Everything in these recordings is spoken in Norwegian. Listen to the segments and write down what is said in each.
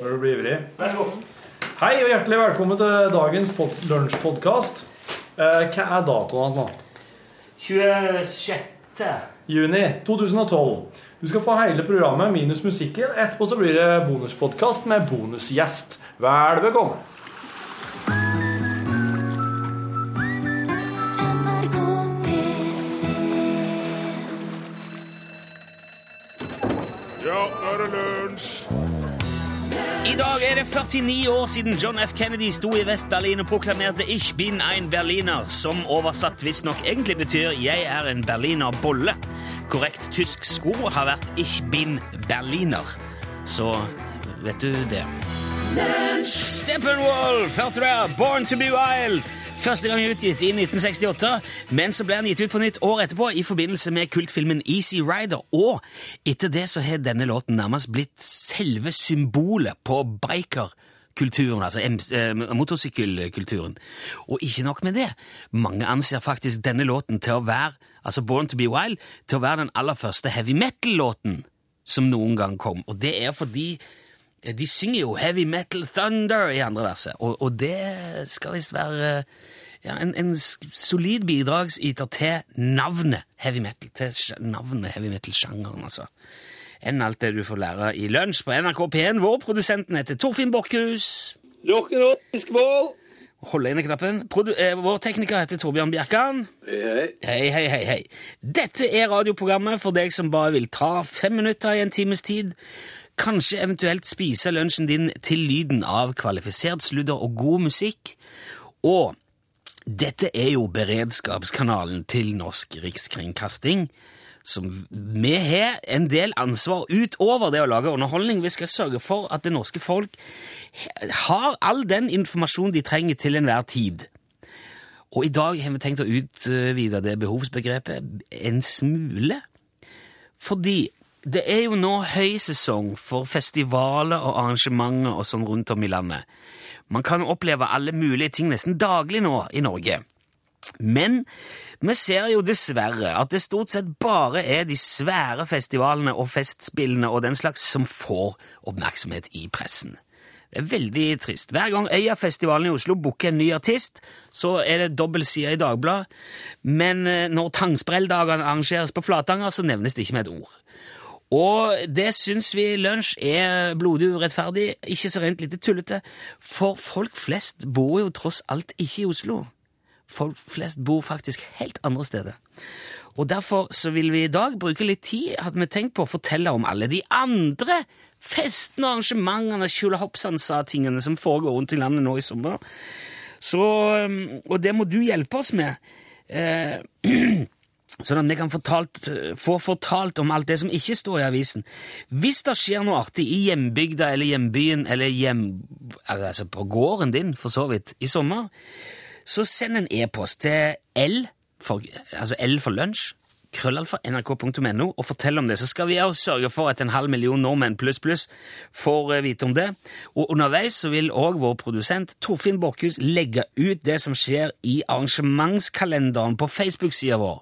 Når du blir ivrig. Vær så god. Hei og hjertelig velkommen til dagens pod lunsjpodkast. Eh, hva er datoen nå? 26. Juni 2012. Du skal få hele programmet minus musikken. Etterpå så blir det bonuspodkast med bonusgjest. Vel bekomme. Dag er det 49 år siden John F. Kennedy sto i Vest-Berlin og proklamerte 'Ich bin ein Berliner', som oversatt visstnok egentlig betyr 'jeg er en berliner bolle'. Korrekt tysk sko har vært 'Ich bin Berliner'. Så vet du det. Steppenwolf, hørte du det? 'Born to be Wild'. Første gang utgitt i 1968, men så ble den gitt ut på nytt år etterpå i forbindelse med kultfilmen Easy Rider, og etter det så har denne låten nærmest blitt selve symbolet på biker kulturen, altså eh, motorsykkelkulturen. Og ikke nok med det, mange anser faktisk denne låten til å være, altså Born to be Wild, til å være den aller første heavy metal-låten som noen gang kom, og det er fordi de synger jo Heavy Metal Thunder i andre verset, og, og det skal visst være ja, en, en solid bidragsyter til navnet heavy metal, til navnet heavy metal-sjangeren, altså. Enn alt det du får lære i lunsj på NRK P1. Vår produsenten heter Torfinn Borchhus. Rock'n'roll, fiskeball! Hold inne knappen. Produ eh, vår tekniker heter Torbjørn Bjerkan. Hei, hei, hei, hei. Dette er radioprogrammet for deg som bare vil ta fem minutter i en times tid. Kanskje eventuelt spise lunsjen din til lyden av kvalifisert sludder og god musikk. Og dette er jo beredskapskanalen til Norsk Rikskringkasting. Som vi har en del ansvar utover det å lage underholdning. Vi skal sørge for at det norske folk har all den informasjonen de trenger til enhver tid. Og i dag har vi tenkt å utvide det behovsbegrepet en smule. Fordi det er jo nå høysesong for festivaler og arrangementer og sånn rundt om i landet. Man kan oppleve alle mulige ting nesten daglig nå i Norge. Men vi ser jo dessverre at det stort sett bare er de svære festivalene og festspillene og den slags som får oppmerksomhet i pressen. Det er veldig trist. Hver gang Øyafestivalen i Oslo booker en ny artist, så er det dobbel side i Dagbladet, men når Tangsprelldagene arrangeres på Flatanger, så nevnes det ikke med et ord. Og det syns vi Lunsj er blodig urettferdig, ikke så rent lite tullete, for folk flest bor jo tross alt ikke i Oslo. Folk flest bor faktisk helt andre steder. Og Derfor så vil vi i dag bruke litt tid hadde vi tenkt på å fortelle om alle de andre festene, arrangementene, tjulehoppsansa-tingene som foregår rundt i landet nå i sommer. Så, og det må du hjelpe oss med. Eh, Sånn at vi kan fortalt, få fortalt om alt det som ikke står i avisen. Hvis det skjer noe artig i hjembygda eller hjembyen eller hjem, altså på gården din, for så vidt, i sommer, så send en e-post til L for, altså L for lunsj, krøllalfa nrk.no, og fortell om det. Så skal vi også sørge for at en halv million nordmenn pluss pluss får vite om det. Og underveis så vil òg vår produsent Torfinn Borchhus legge ut det som skjer i arrangementskalenderen på Facebook-sida vår.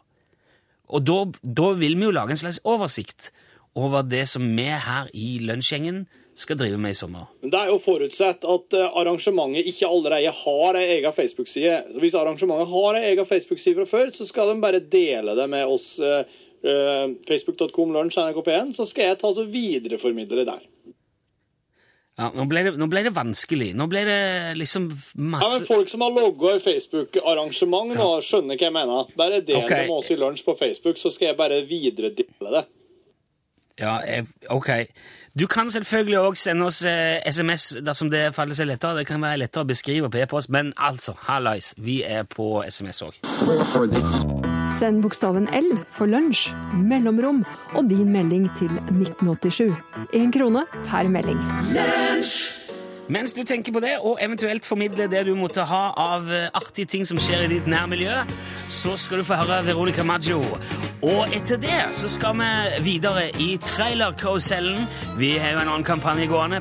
Og da, da, vil vi jo lage en slags oversikt over det som vi her i Lunsjgjengen skal drive med i sommer. Men Det er jo forutsett at arrangementet ikke allerede har ei egen Facebook-side. Så Hvis arrangementet har ei egen Facebook-side fra før, så skal de bare dele det med oss. Uh, Facebook.com lunsj nrkp1, så skal jeg ta så videreformidle det der. Ja, nå ble, det, nå ble, det, vanskelig. Nå ble det liksom masse Ja, men Folk som har logga i Facebook-arrangement, nå skjønner hva jeg mener. Bare del okay. det med oss i lunsj på Facebook, så skal jeg bare videredele det. Ja, ok. Du kan selvfølgelig òg sende oss eh, SMS dersom det faller seg lettere. Det kan være lettere å beskrive på e-post, men altså, hallais, vi er på SMS òg. Send bokstaven L for lunsj, mellomrom og din melding til 1987. Én krone per melding. Lunsj! Mens du tenker på det, og eventuelt formidler det du måtte ha av artige ting som skjer i ditt nærmiljø, så skal du få høre Veronica Maggio. Og etter det så skal vi videre i trailerkarusellen. Vi har jo en annen kampanje gående.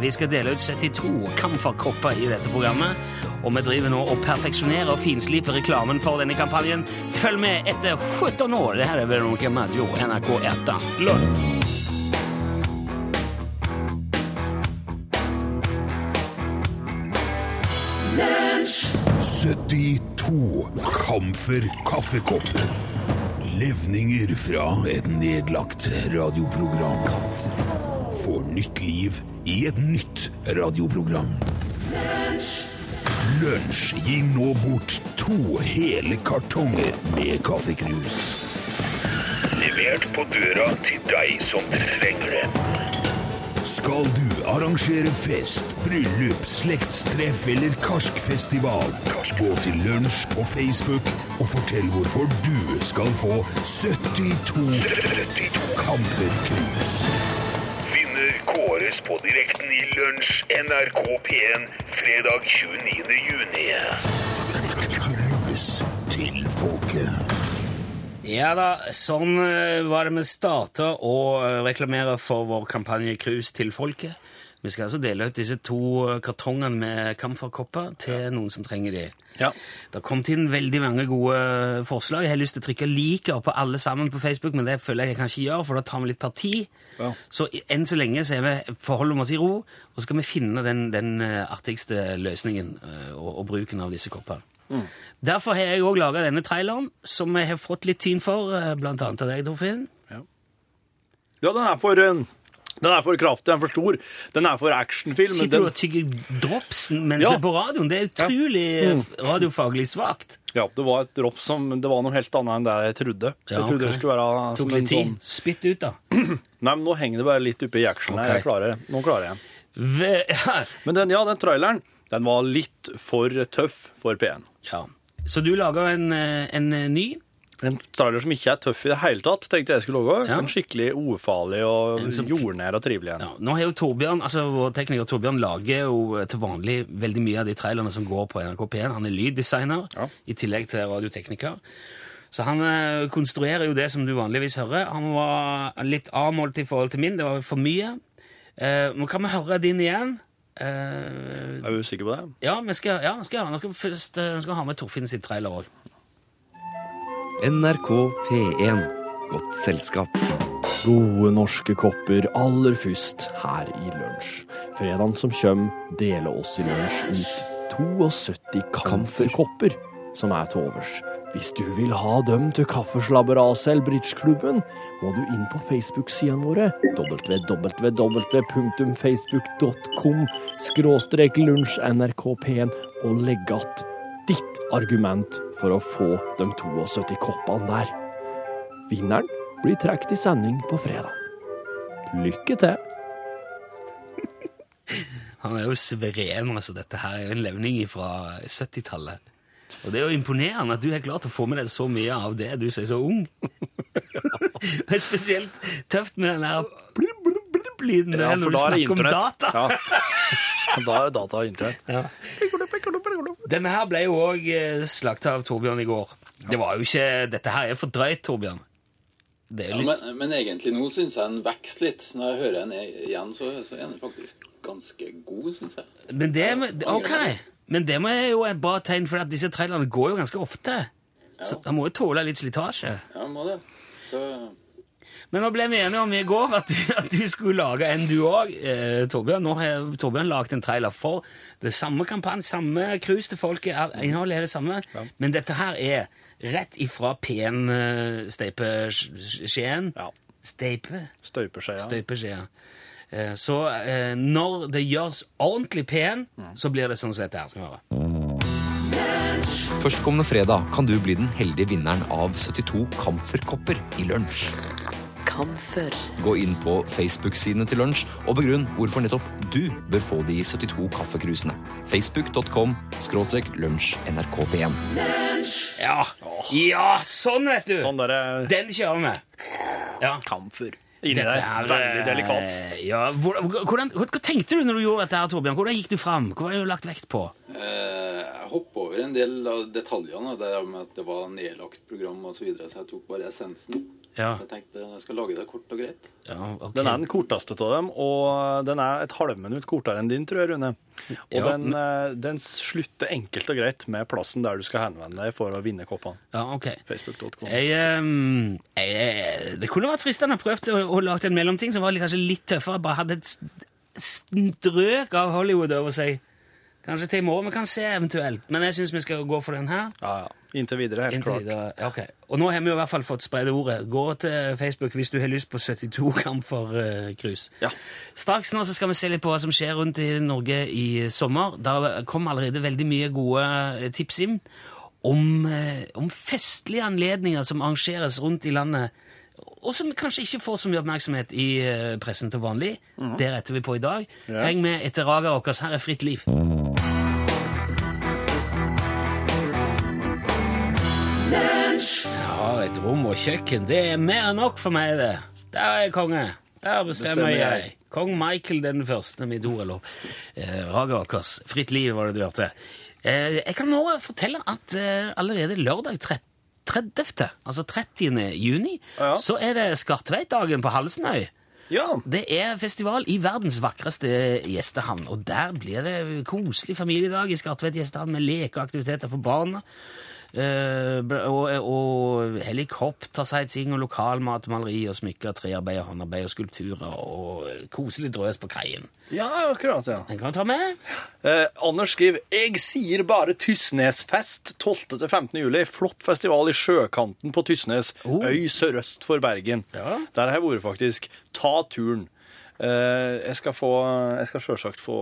Vi skal dele ut 72 kamferkopper i dette programmet. Og vi driver nå og perfeksjonerer og finsliper reklamen for denne kampanjen. Følg med etter 17 år! Det her er Veronica Maggio, NRK Erta. Lørdag. 72 kamfer kaffekopp Levninger fra et nedlagt radioprogram. Får nytt liv i et nytt radioprogram. Lunch. Lunsj gir nå bort to hele kartonger med kaffekrus. Levert på døra til deg som trenger det. Skal du arrangere fest, bryllup, slektstreff eller karskfestival? Gå til lunsj på Facebook og fortell hvorfor du skal få 72 Kamferkrus. Kåres på direkten i lunsj NRK P1 fredag 29. juni. Krus til folket. Ja da, sånn eh, var det vi starta å eh, reklamere for vår kampanje Krus til folket. Vi skal altså dele ut disse to eh, kartongene med kamferkopper til noen som trenger de. Ja. Det har kommet inn veldig mange gode forslag. Jeg har lyst til å trykke liker på alle sammen på Facebook, men det føler jeg jeg kan ikke gjøre, for da tar vi litt parti. Ja. Så enn så lenge så er vi, forholder vi oss i ro, og så skal vi finne den, den eh, artigste løsningen eh, og, og bruken av disse koppene. Derfor har jeg òg laga denne traileren, som jeg har fått litt tyn for, bl.a. blant annet av deg, Torfinn. Ja, den er for eh, Den er for kraftig, den er for stor. Den er for actionfilm. Sitter du og tygger dropsen mens Ja. du er på radioen? Det er utrolig eh, radiofaglig svakt. ja, det var et drops som Det var noe helt annet enn det jeg trodde. Ja, jeg trodde okay. det skulle være Tok som litt tid. sånn Spytt ut, da. Nei, men nå henger det bare litt oppe i actionen. Okay. Jeg klarer det. Nå klarer jeg. Ve ja. Men den, ja, den traileren den var litt for tøff for P1. ja. Så du laga en, eh, en eh, ny? En trailer som ikke er tøff i det hele tatt, tenkte jeg skulle lage. Ja. En skikkelig ufarlig og som- jordnær og trivelig en. Ja, nå har jo Torbjørn, altså Vår tekniker Torbjørn lager jo til vanlig veldig mye av de trailerne som går på NRK P1. Han er lyddesigner Ja. i tillegg til radiotekniker. Så han eh, konstruerer jo det som du vanligvis hører. Han var litt avmålt i forhold til min. Det var for mye. Eh, nå kan vi høre din igjen. Eh, Er du sikker på det? ja, vi skal, ja, skal, skal eh, skal ha med Torfinn sitt trailer òg. NRK P1. Godt selskap. Gode norske kopper aller først her i lunsj. Fredagen som kjøm deler oss i lunsj ut 72 kamferkopper som er til overs. Hvis du vil ha dem til kaffeslabberaset eller bridgeklubben, må du inn på Facebook-sidene våre www.facebook.com skråstrek lunsj nrkp1 og legge att ditt argument for å få de 72 koppene der. Vinneren blir trukket i sending på fredag. Lykke til! Han er jo suveren, altså. Dette her er jo en levning fra 70-tallet. Og det er jo imponerende at du har klart å få med deg så mye av det du som er så ung. Det er spesielt tøft med den der blub, blub, blub, lyden der når du snakker om data. Ja. Da er det data og internett. Denne her ble jo òg slakta av Torbjørn i går. Det var jo ikke, Dette her er for drøyt, Torbjørn. Det er Ja, men, men egentlig nå syns jeg den vokser litt. Når jeg hører den igjen, så, så er den faktisk ganske god, syns jeg. men det, må- ok, men det er jo et bra tegn, for at disse trailerne går jo ganske ofte. Så han må jo tåle litt slitasje. Ja, må det. Så Men nå ble vi enige om i går at du, at du skulle lage en du òg, eh, Torbjørn. Nå har Torbjørn lagd en trailer for det samme kampanje, samme cruise til folket. Innholdet er det samme. Men dette her er rett ifra pen-steipeskjeen. Ja. Steipe? Støypeskjea. Støpeskjea. Eh, så eh, når det gjøres ordentlig pen, så blir det sånn som dette her. Skal vi høre. Førstkommende fredag kan du bli den heldige vinneren av 72 kamferkopper i lunsj. Kamfer. Gå inn på Facebook-sidene til lunsj og begrunn hvorfor nettopp du bør få de 72 kaffekrusene. Facebook.com skråstrek lunsj nrkp1. Ja. ja, sånn, vet du! Sånn der, Den kjører vi. Ja. kamfer inni Dette der. er, Veldig delikat. eh, Ja, hvordan, hvordan, hva, hva tenkte du når du gjorde dette, her, Torbjørn? Hvordan gikk du fram? Hva har du lagt vekt på? eh, jeg hoppa over en del av detaljene. Det med at det var nedlagt program osv., så, videre, så jeg tok bare essensen. Ja, Så jeg tenkte jeg skal lage det kort og greit. ja okay. Den er den korteste av dem, og den er et halvminutt kortere enn din, tror jeg, Rune. Og Ja, den, men... den slutter enkelt og greit med plassen der du skal henvende deg for å vinne koppene. Ja, ok. Facebook.com. Ehm, det kunne vært fristende å prøve å, å lage en mellomting som var kanskje litt tøffere. Bare hadde et strøk av Hollywood over seg. Kanskje til i morgen vi kan se eventuelt. Men jeg syns vi skal gå for den her. Ja, ja. Inntil videre, helt Inntil klart. videre. Ja, okay. Og nå har vi i hvert fall fått spredd ordet. Gå til Facebook hvis du har lyst på 72 Camphor-krus. Ja. Straks nå så skal vi se litt på hva som skjer rundt i Norge i sommer. Da kom allerede veldig mye gode eh, tips inn om, uh, om festlige anledninger som arrangeres rundt i landet, og som kanskje ikke får så mye oppmerksomhet i uh, pressen til vanlig. Det retter vi på i dag. Heng med etter raga vårt. Her er Fritt liv. Jeg har et rom og kjøkken. Det er mer enn nok for meg, det. Der er jeg konge. Der bestemmer, Bestemmer jeg. jeg. Kong Michael den første, mitt ord, eller eh, Ragerakers Fritt liv, var det du hørte. Eh, jeg kan nå fortelle at eh, allerede lørdag 30. 30., altså 30. juni, Ja. så er det Skartveitdagen på Halsenøy. Ja. Det er festival i verdens vakreste gjestehavn, og der blir det koselig familiedag i Skartveit gjestehavn med lekeaktiviteter for barna. Eh, og, og helikoptersightseeing og lokalmat, maleri og smykker, trearbeid, håndarbeid og skulpturer og koselig drøs på kaien. ja, akkurat, ja. Den kan vi ta med. Eh, Anders skriver Jeg sier bare Tysnesfest 12. til 15. juli. Flott festival i sjøkanten på Tysnes. Oh. Øy sørøst for Bergen. Ja. Der har jeg vært, faktisk. Ta turen. Eh, jeg skal få Jeg skal sjølsagt få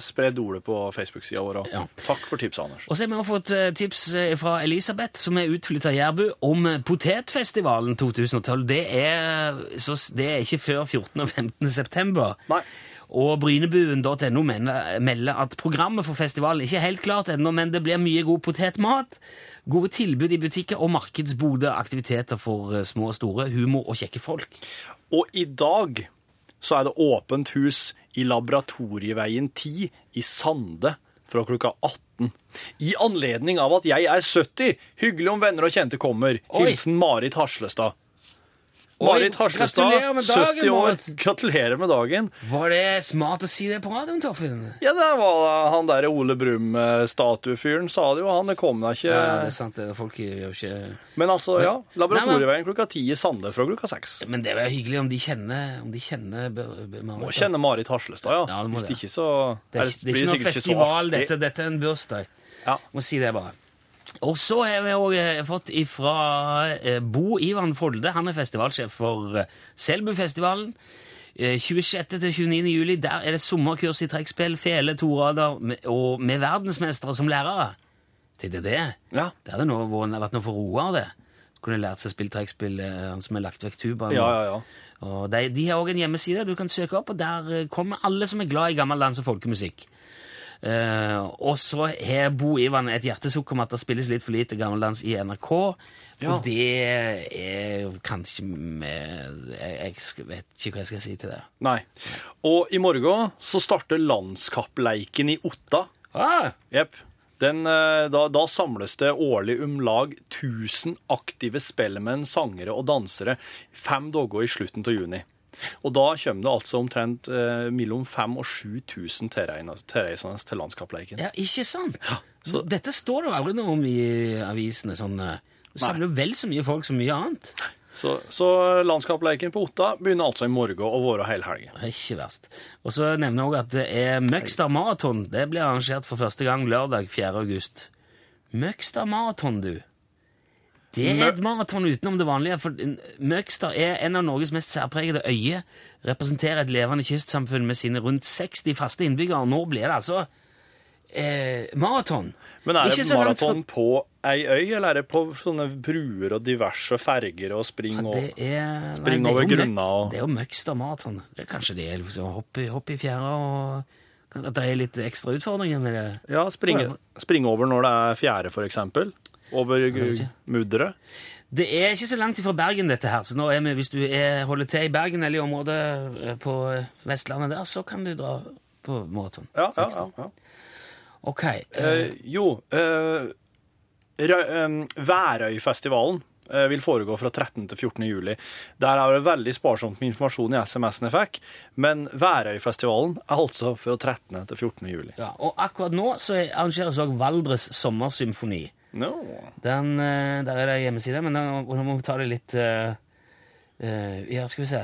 spredd ordet på Facebook-sida vår. Ja. Takk for tipset, Anders. Og så har vi også fått eh, tips eh, fra Elisabeth, som er utflytta Jærbu, om Potetfestivalen 2012. Det er, så, det er ikke før 14. og 15. september. Nei. Og brynebuen.no melder at programmet for festivalen ikke er helt klart ennå, men det blir mye god potetmat, gode tilbud i butikker og markedsbode aktiviteter for små og store, humor og kjekke folk. Og i dag så er det åpent hus i Laboratorieveien 10 i Sande fra klokka 18. I anledning av at jeg er 70. Hyggelig om venner og kjente kommer. Hilsen Marit Harslestad. Marit Harslestad, gratulerer med dagen, 70 år. Marit. Gratulerer med dagen. Var det smart å si det på radioen, Torfinn? Ja, det var han der Ole Brumm-statuefyren, sa det jo. Han det kom da ikke. Ja, det er sant. det. Folk gjør jo ikke Men altså, ja. Laboratorieveien klokka 10 i Sande fra klokka 6. Men det er jo hyggelig om de kjenner, om de kjenner B- B- Marit. Må kjenne Marit Harslestad, ja. Ja, det må Hvis det. ikke, så Det er, det det er ikke noe festival, dette. Dette er en bursdag. Ja. Må si det bare. Og så har vi òg fått ifra eh, Bo Ivan Folde. Han er festivalsjef for eh, Selbufestivalen. Eh, 26. til 29. juli der er det sommerkurs i trekkspill, fele, torader og med verdensmestere som lærere. Tenk det det. Ja. Det hadde nå vært noe for Roar, det. Kunne lært seg å spille trekkspill, eh, han som har lagt vekk tubaen. Ja, ja, ja. Og de, de har òg en hjemmeside du kan søke opp, og der eh, kommer alle som er glad i gammel lands- og folkemusikk. Eh, og så har Bo Ivan et hjertesukk om at det spilles litt for lite gammeldans i NRK. Ja. Og det er kanskje med, jeg, jeg vet ikke hva jeg skal si til det. Nei. Og i morgen så starter landskappleiken i Otta. Ah, Yep. Den, eh, da, da samles det årlig om lag 1000 aktive spellemenn, sangere og dansere fem dager i slutten av juni. Og da kommer det altså omtrent eh, mellom 5000 og 7000 tilreisende til landskappleiken. ja, ikke sant? så- Dette står det jo aldri noe om i avisene. sånn... eh, Du samler jo vel så mye folk som mye annet. Så, så landskappleiken på Otta begynner altså i morgen og varer hele helga. Det Ikke verst. Og så nevner jeg også at det er Møgster Maraton. Det blir arrangert for første gang lørdag 4. august. Møgstad Maraton, du. Det er et maraton utenom det vanlige. for Møgster er en av Norges mest særpregede øyer. Representerer et levende kystsamfunn med sine rundt 60 faste innbyggere. Og nå blir det altså eh, maraton. Men er det maraton fra- på ei øy, eller er det på sånne bruer og diverse ferger og spring Ja, det er, Spring er over grunna og- Det er jo Møgster Maraton. Det kanskje det er liksom hoppe, i- hoppe i fjæra og At det er litt ekstra utfordringer med det. Ja, springe, springe over når det er fjære, eksempel. Over mudderet. Det er ikke så langt fra Bergen, dette her. Så nå er vi, hvis du er, holder til i Bergen eller i området eh, på Vestlandet der, så kan du dra på maraton. Ja, ja, ja. ja. Ok. Uh, Eh, jo, uh, Rø- eh, Værøyfestivalen eh, vil foregå fra 13. til 14. juli. Der er det veldig sparsomt med informasjon i SMS-en jeg fikk, men Værøyfestivalen er altså fra 13. til 14. juli. ja, og akkurat nå så arrangeres òg Valdres sommersymfoni. No. Den, eh, der er det hjemmeside, men da, nå må vi ta det litt uh, uh, Ja, skal vi se.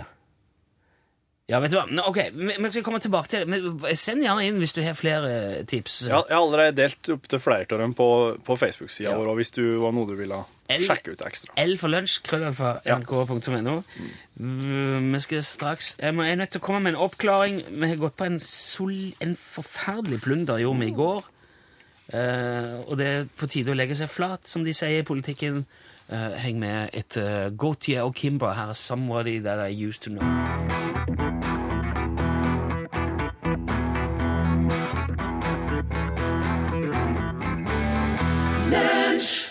Ja, vet du hva? Nå, ok, vi, skal komme tilbake til det. Men send gjerne inn hvis du har flere eh, tips. Ja, jeg har allerede delt opp til flere av dem på, på Facebook-sida Ja. vår, hvis du var noe du ville L- sjekke ut ekstra. L for lunsj, krøllalfa, Ja. nrk.no. Mm, Vi skal straks Jeg er nødt til å komme med en oppklaring. Vi har gått på en, sol, en forferdelig plunder, gjorde vi i går. Uh, og det er på tide å legge seg flat, som de sier i politikken. Uh, heng med etter Gautier og Kimber. Her er 'Somebody That I Used To Know'.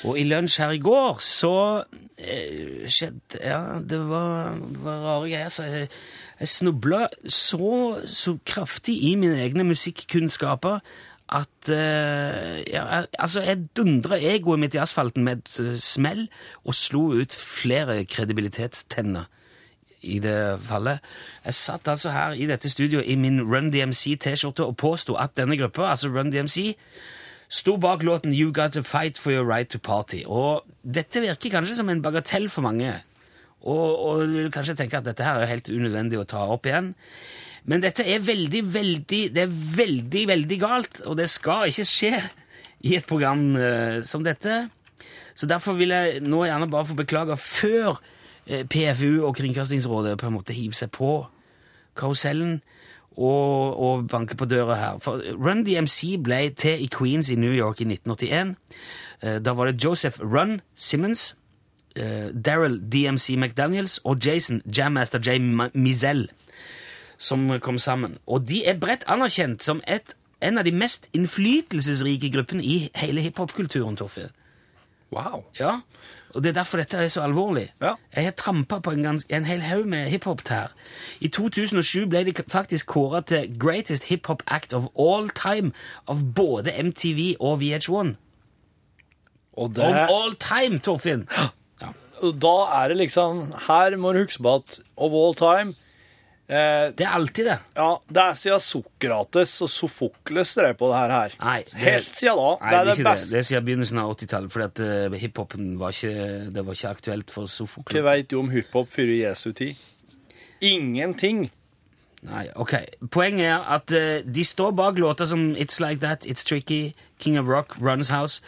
Og i lunsj her i går så eh, skjedde Ja, det var, var rare greier. Så jeg, jeg snubla så, så kraftig i mine egne musikkunnskaper at eh, ja, jeg- Altså, jeg dundra egoet mitt i asfalten med et eh, smell og slo ut flere kredibilitetstenner i det fallet. Jeg satt altså her i dette studioet i min Run DMC-T-skjorte og påsto at denne gruppa, altså Run DMC, sto bak låten You Got To Fight For Your Right To Party. Og dette virker kanskje som en bagatell for mange. Og, og du vil kanskje tenke at dette her er helt unødvendig å ta opp igjen. Men dette er veldig, veldig, det er veldig, veldig galt, og det skal ikke skje i et program uh, som dette. Så derfor vil jeg nå gjerne bare få beklage før eh, PFU og Kringkastingsrådet på en måte hiver seg på karusellen og, og banker på døra her. For Run DMC ble til i Queens i New York i 1981. Eh, Da var det Joseph Run Simmons, eh, Daryl DMC McDaniels og Jason Jammaster J. Mizell som kom sammen. Og de er bredt anerkjent som et, en av de mest innflytelsesrike gruppene i hele hiphopkulturen, Torfinn. Wow. Ja, og det er derfor dette er så alvorlig. Ja. Jeg har trampa på en, gans, en hel haug med hiphop-tær. I 2007 ble de faktisk kåra til Greatest Hiphop Act of All Time av både MTV og VH1. Og det, Of all time, Torfinn! Ja. da er det liksom Her må du huske på at of all time eh, Det er alltid det. Ja, det er siden Sokrates og Sofokles drev på det her. Nei, det- Helt siden da. Nei, det er det, ikke det. Det er siden begynnelsen av 80-tallet, fordi at eh, hiphopen var ikke, det var ikke aktuelt for Sofokles. Hva veit du om hiphop før Jesu tid? Ingenting. Nei, ok. Poenget er at uh, de står bak låter som It's Like That, It's Tricky, King of Rock, Runs House,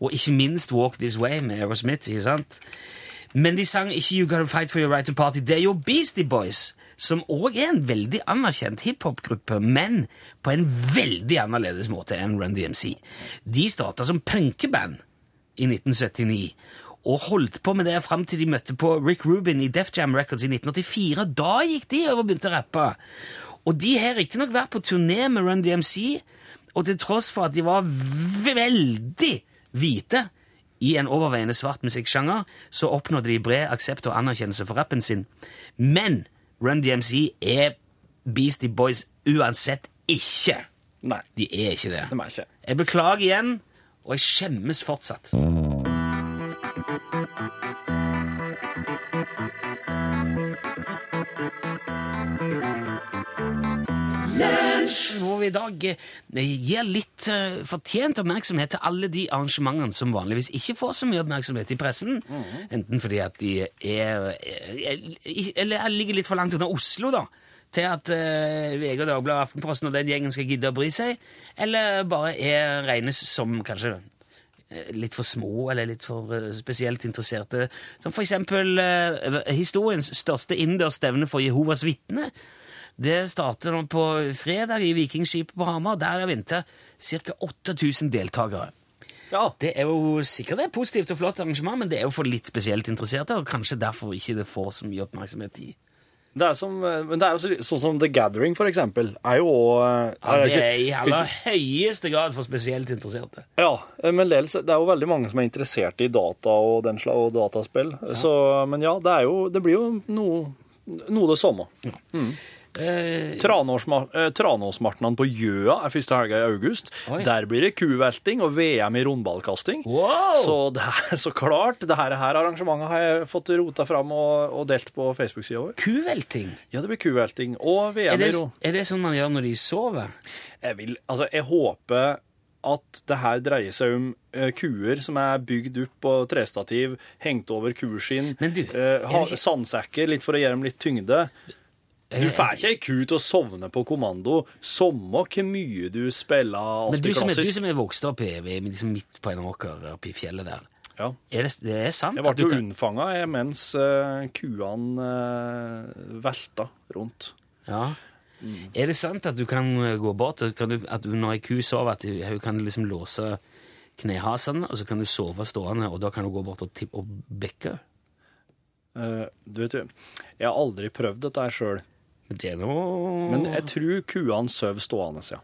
og ikke minst Walk This Way med Aerosmith, ikke sant? Men de sang ikke You Gotta Fight For Your Right To Party. Det er jo Beastie Boys, som også er en veldig anerkjent hiphop-gruppe, men på en veldig annerledes måte enn Run DMC. De starta som punkeband i 1979, og holdt på med det fram til de møtte på Rick Rubin i Def Jam Records i 1984. Da gikk de over og begynte å rappe. Og de har riktignok vært på turné med Run DMC, og til tross for at de var veldig hvite i en overveiende svart musikksjanger, så oppnådde de bred aksept og anerkjennelse for rappen sin. Men Run DMC er Beastie Boys uansett ikke. Nei, De er ikke det. De er ikke. Jeg beklager igjen, og jeg skjemmes fortsatt. Hvor vi i dag eh, gir litt eh, fortjent oppmerksomhet til alle de arrangementene som vanligvis ikke får så mye oppmerksomhet i pressen. Enten fordi at de er, er Eller ligger litt for langt unna Oslo, da. Til at VG og Dagbladet Aftenposten og den gjengen skal gidde å bry seg. Eller bare er regnes som kanskje eh, litt for små eller litt for eh, spesielt interesserte. Som for eksempel eh, historiens største innendørs stevne for Jehovas vitner. Det starter på fredag i Vikingskipet på Hamar. Der er venta ca. 8000 deltakere. Ja. Det er jo sikkert et positivt og flott arrangement, men det er jo for litt spesielt interesserte, og kanskje derfor ikke det får så mye oppmerksomhet i. Det er, som, men det er jo så, sånn som The Gathering, for eksempel, er jo også, Ja, det er i aller høyeste grad for spesielt interesserte. Ja, men det er jo veldig mange som er interessert i data og den slags og dataspill. Så, men ja, det, er jo, det blir jo noe, noe det samme. Ja. Tranåsma- eh, Tranåsmartnan på Gjøa er første helga i august. Oi. Der blir det kuvelting og VM i rundballkasting. wow! Så det er så klart. Det her, arrangementet har jeg fått rota fram og, og delt på Facebook-sida vår. Kuvelting. Ja, det blir kuvelting og VM i ro. er det sånn man gjør når de sover? Jeg vil, altså, jeg håper at det her dreier seg om uh, kuer som er bygd opp på trestativ, hengt over kuskinn, du, eh, er ikke- sandsekker, litt for å gi dem litt tyngde. Du får ikke ei ku til å sovne på kommando, samme hvor mye du spiller Men du alltid som, er, du som er vokst opp i, liksom midt på en åker oppe i fjellet der, Ja. er det, det er sant Jeg ble jo kan unnfanga mens uh, kuene uh, velta rundt. ja. Er det sant at du kan eh, gå bort kan du, at når ei ku sover, at hun kan liksom låse knehasene, og så kan du sove stående, og da kan du gå bort og, og bekke? Uh, du vet jo, jeg har aldri prøvd dette her sjøl, Det er noe men jeg tror kuene sover stående, ja.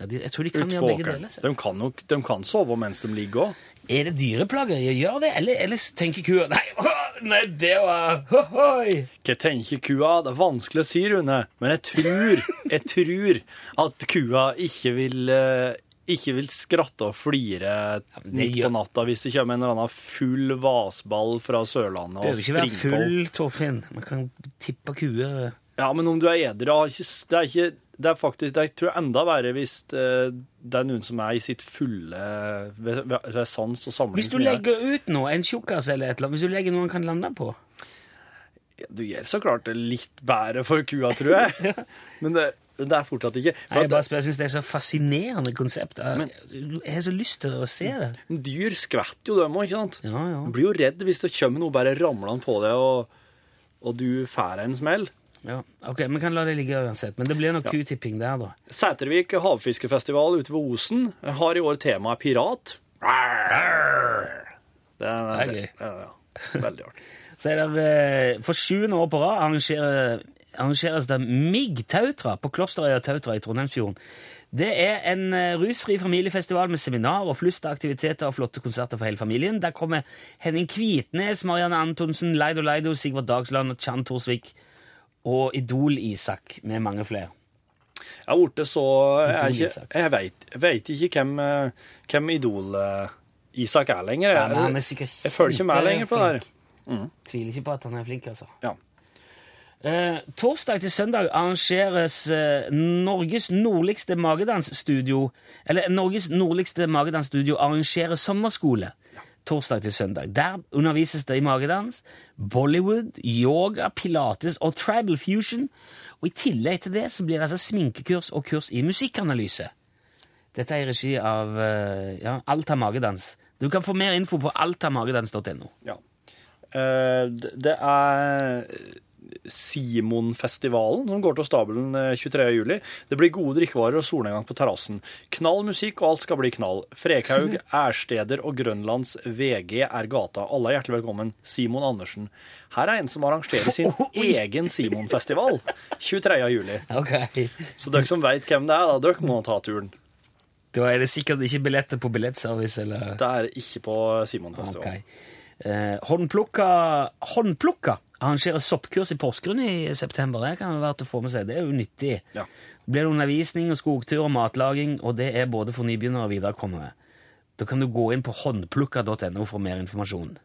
ja, de, Jeg tror de kan gjøre begge deler. De kan, nok, de kan sove mens de ligger òg. Er det dyreplageri å gjøre det, eller, eller tenker kua Nei, nei, det var Hohoi! Hva tenker kua? Det er vanskelig å si, Rune. Men jeg tror, jeg tror at kua ikke vil eh, ikke vil skratte og flire men midt på natta hvis det kommer en eller annen full vasball fra Sørlandet og springer på. Det bør behøver ikke være full, Torfinn. Man kan tippe kuer Ja, men om du er edru Det er ikke det er faktisk, det er, tror jeg enda verre hvis eh, det er noen som er i sitt fulle ved, ved, sans og samling. Hvis du er. legger ut noe, en tjukkas eller et eller annet, hvis du legger noe han kan lande på Du gjør så klart det litt bedre for kua, tror jeg. Men det, det er fortsatt ikke. Nei, jeg bare spør, jeg synes det er så fascinerende konsept. Jeg, jeg har så lyst til å se det. Men Dyr skvetter jo dem òg, ikke sant? Ja, ja. Du blir jo redd hvis det kommer noe bare ramlende på deg, og, og du får en smell. Ja. Ok, Vi kan la det ligge uansett. Men det blir noe kutipping der, da. Sætervik havfiskefestival ute ved Osen har i år temaet pirat. Det er, Det er gøy. Ja, ja. Veldig artig. Så er det eh, For sjuende år på rad arrangerer, arrangeres det MIG Tautra på Klosterøya Tautra i Trondheimsfjorden. Det er en eh, rusfri familiefestival med seminar og flust av aktiviteter og flotte konserter for hele familien. Der kommer Henning Kvitnes, Marianne Antonsen, Leido Leido, Sigvard Dagsland og Chan Torsvik og Idol-Isak med mange flere. Jeg har blitt så Jeg, jeg vet, ikke hvem, eh, hvem Idol-Isak er lenger. Jeg- ja, er jeg følger ikke med lenger på det her. Mm. Tviler ikke på at han er flink, altså. Ja. Eh, torsdag til søndag arrangeres eh, Norges nordligste magedansstudio Eller Norges nordligste magedansstudio arrangerer sommerskole. Torsdag til søndag. Der undervises det i magedans, Bollywood, yoga, pilates og tribal fusion. Og I tillegg til det så blir det altså sminkekurs og kurs i musikkanalyse. Dette er i regi av eh, ja, Alta Magedans. Du kan få mer info på altamagedans.no. Ja. Det det er Simonfestivalen som går til stabelen eh, 23. juli. Det blir gode drikkevarer og solnedgang på terrassen. Knall musikk, og alt skal bli knall. Frekhaug, Ærsteder og Grønlands VG er gata. Alle er hjertelig velkommen. Simon Andersen. Her er en som arrangerer sin egen Simonfestival 23. juli. Så dere som veit hvem det er, da, dere må ta turen. Da er det sikkert ikke billetter på billettservice, eller Det er ikke på Simonfestivalen. Okay. Eh, håndplukka, håndplukka arrangerer soppkurs i Porsgrunn i september. Det kan være til å få med seg. Det er jo nyttig. Ja. Det blir undervisning og skogtur og matlaging, og det er både for nybegynnere og viderekommende. Da kan du gå inn på håndplukka.no for mer informasjon.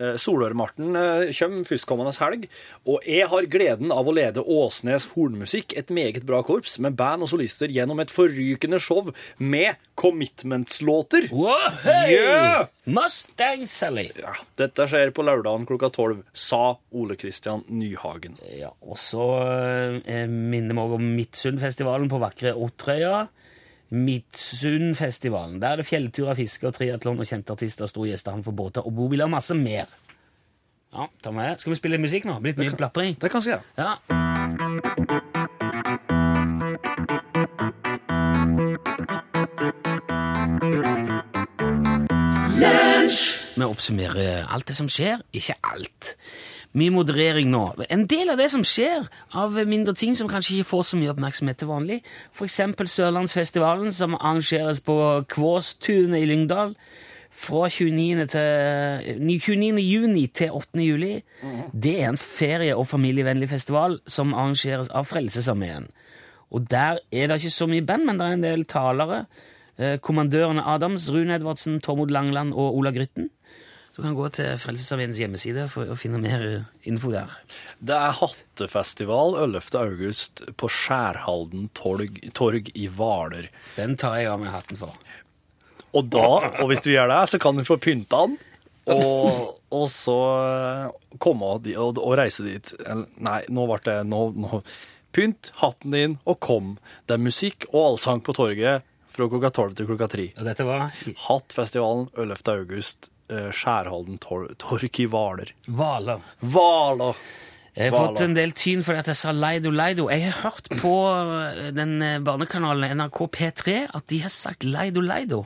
Eh, Solør-Marten eh, kommer førstkommende helg, og jeg har gleden av å lede Åsnes Hornmusikk, et meget bra korps med band og solister gjennom et forrykende show med commitments-låter. Wow, hei! Yeah! Mustang Sally! Ja, dette skjer på lørdagen klokka tolv, sa Ole Kristian Nyhagen. Ja, og så eh, minner vi om Midtsundfestivalen på vakre Ottrøya. Midtsundfestivalen. Der er det fjellturer, fiske og triatlon og kjente artister, store gjester, han for båter og bobiler og masse mer. Ja, ta med. Skal vi spille musikk nå? Blitt mye plapring? Det kan vi gjøre. Ja. Vi oppsummerer alt det som skjer. Ikke alt. Mye moderering nå. En del av det som skjer, av mindre ting som kanskje ikke får så mye oppmerksomhet til vanlig, f.eks. Sørlandsfestivalen, som arrangeres på Kvåstunet i Lyngdal fra 29. Til, 29. juni til 8. juli. Det er en ferie- og familievennlig festival som arrangeres av Frelsesarmeen. Og der er det ikke så mye band, men det er en del talere. Eh, Kommandørene Adams, Rune Edvardsen, Tormod Langland og Ola Grytten. Du kan gå til Frelsesarmeens hjemmeside for å finne mer info der. Det er hattefestival 11. august på Skjærhalden torg, torg i Hvaler. Den tar jeg av meg hatten for. Og da, og hvis du gjør det, så kan du få pynta den. Og, og så eh, komme og, og, og reise dit. Nei, nå ble det nå, nå. Pynt hatten din, og kom. Det er musikk og allsang på torget fra klokka tolv til klokka tre. Og dette var Hattfestivalen 11. august. Eh, Skjærholden tor torg i Hvaler. Hvaler. Hvaler! Jeg har fått en del tyn fordi at jeg sa Leido Leido. Jeg har hørt på eh, den eh, barnekanalen NRK P3 at de har sagt Leido Leido.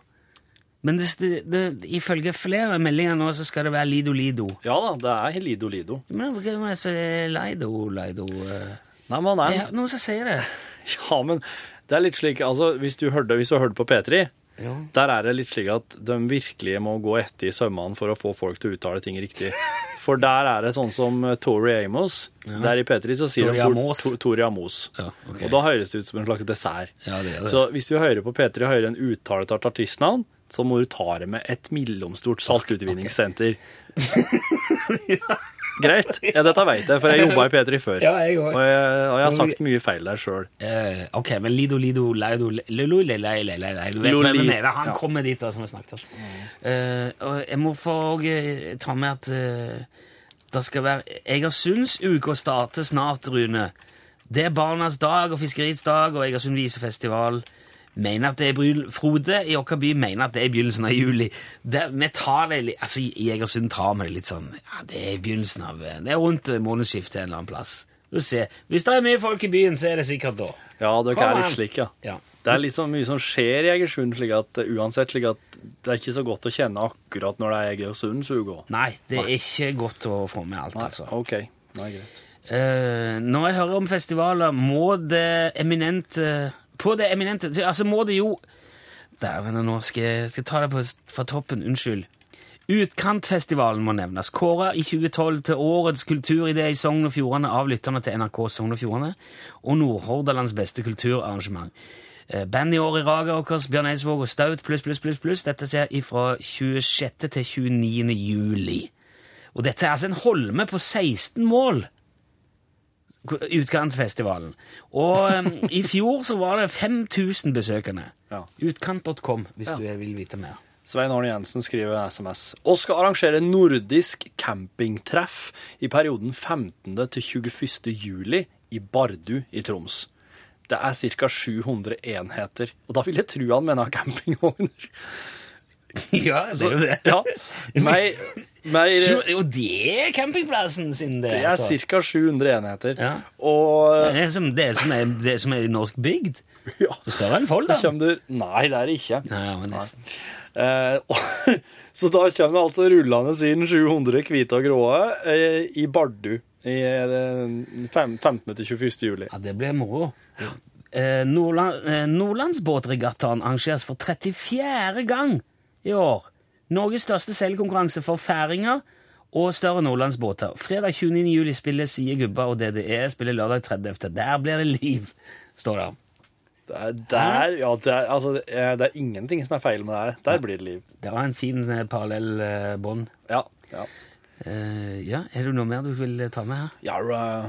Men det, det, ifølge flere meldinger nå så skal det være Lido Lido. Ja da, det er Lido Lido. Men hvorfor må jeg si Leido Leido? Nei, men nei. har noen som sier det. Ja, men det er litt slik Altså, hvis du hørte, hvis du hørte på P3, Ja. der er det litt slik at de virkelig må gå etter i sømmene for å få folk til å uttale ting riktig. For der er det sånn som eh, Tori Amos. Der i P3 så sier Tori de Amos. to- Tori Amos. Ja, okay. Og da høres det ut som en slags dessert. Ja, det det. Så hvis du hører på P3 og hører en uttale et artistnavn, så må du ta det med et mellomstort saltutvinningssenter. Greit. Ja, dette vet jeg, for jeg jobba i P3 før. Ja, jeg. Og jeg, og jeg har sagt mye feil der sjøl. Uh, ok, men Lido Lido Leido Lulu le, le, le, le, le. Du vet Loli- hvem jeg mener. Han kommer dit, da, som vi snakket om. Uh, og jeg må få eh, ta med at eh, det skal være Egersundsuka starter snart, Rune. Det er barnas dag og fiskeriets dag og Egersund visefestival. Mener at det er bryl... Frode i vår by mener at det er begynnelsen av juli. Det, vi tar det, litt... altså I Egersund tar vi det litt sånn ja, Det er begynnelsen av Det er rundt eh, månedsskiftet en eller annen plass. Du ser, Hvis det er mye folk i byen, så er det sikkert da. Ja, dere Kom er litt slik, ja. Ja. Det er litt så mye som skjer i Egersund, slik at uh, uansett slik at det er ikke så godt å kjenne akkurat når det er Egersundsuga. Nei, det er ikke godt å få med alt, Nei, altså. OK. Nei, greit. Uh, når jeg hører om festivaler, må det eminente På det eminente Altså må det jo Dæven, nå skal jeg, skal jeg ta det på, fra toppen. Unnskyld. Utkantfestivalen må nevnes. Kåra i 2012 til årets kulturidé i Sogn og Fjordane av lytterne til NRK Sogn og Fjordane, og Nordhordalands beste kulturarrangement. Eh, Band i år i Raga vårt, Bjørn Eidsvåg og Staut pluss, pluss, pluss, pluss. Dette ser fra 26. til 29. juli. Og dette er altså en holme på 16 mål. Utkantfestivalen. Og i fjor så var det 5000 besøkende. Ja. Utkant.com, hvis du vil vite mer. Svein Arne Jensen skriver en SMS. Og skal arrangere nordisk campingtreff i perioden 15. til 21. juli i Bardu i Troms. Det er ca. 700 enheter. Og da vil jeg tro han mener campingvogner. ja, det er jo det. Ja. Mer, mer, Sju- Og det er campingplassen sin, det. det er altså. ca. 700 enheter. Ja. Og Det er som det er som er, det er som er i norsk bygd. ja, Større enn Folda. da kommer det Nei, det er det ikke. Nei, men nesten. Eh, og, så da kommer det altså rullende inn 700 hvite og grå eh, i Bardu i eh, fem- 15. til 21. juli. Ja, det blir moro. Eh, Nordland, eh, Nordlandsbåtregattaen arrangeres for 34. gang i år. Norges største seilkonkurranse for færinger og større nordlandsbåter. Fredag 29. juli spiller Sie Gubba og DDE spiller lørdag 30. Der blir det liv, står det. Det er, der, ja, det, er, altså, det er ingenting som er feil med det her. Der blir det liv. Det var en fin eh, parallell eh, bånd. Ja. ja. Uh, ja, er det noe mer du vil eh, ta med her? ja uh,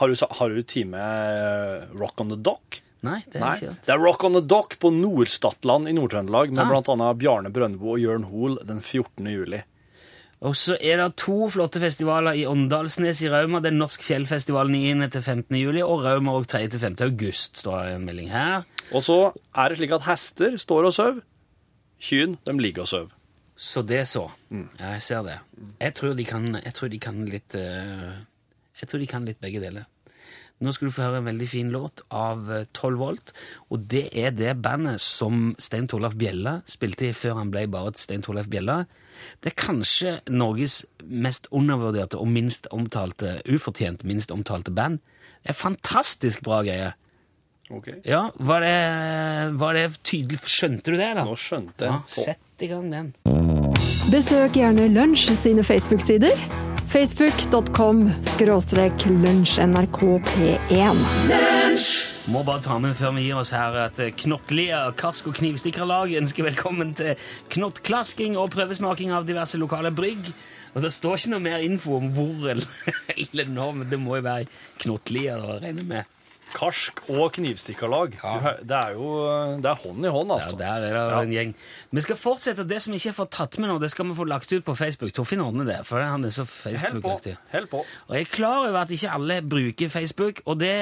har, du, har du time uh, Rock on the Dock? Nei, det er Nei. ikke det. Det er Rock on the Dock på Nordstatland i Nord-Trøndelag med Ah. blant annet Bjarne Brøndbo og Jørn Hoel den 14. juli. Og så er det to flotte festivaler i Åndalsnes i Rauma. Er Norsk fjellfestival 9. til 15. juli, og Rauma òg 3. til 5. august, står det en melding her. Og så er det slik at hester står og sover. Kyn, de ligger og sover. Så det så. Ja, jeg ser det. Jeg tror de kan, jeg tror de kan litt eh, Jeg tror de kan litt begge deler. Nå skal du få høre en veldig fin låt av eh, 12 Volt. Og det er det bandet som Stein Torleif Bjella spilte i før han ble bare Stein Torleif Bjella. Det er kanskje Norges mest undervurderte og minst omtalte, ufortjent minst omtalte band. Det er fantastisk bra greie. Ok. Ja, var det, var det tydelig Skjønte du det, da? Nå skjønte jeg. Ja, sett i gang den. Besøk gjerne Lunsj sine Facebook-sider. Facebook.com skråstrek lunsjnrkp1. Må bare ta med før vi gir oss her at knottlige Knottlia karsk- og knivstikkerlag ønsker velkommen til knottklasking og prøvesmaking av diverse lokale brygg. Og det står ikke noe mer info om hvor eller, eller når, men det må jo være knottlige å regne med. Karsk og knivstikkerlag. Du Det er jo det er hånd i hånd, Ja, altså. der er det en gjeng. Vi skal fortsette. Det som ikke er fått tatt med nå, det skal vi få lagt ut på Facebook. Torfinn ordner det, for han er så. Facebook-aktig. Held på. Og jeg er klar over at ikke alle bruker Facebook, og det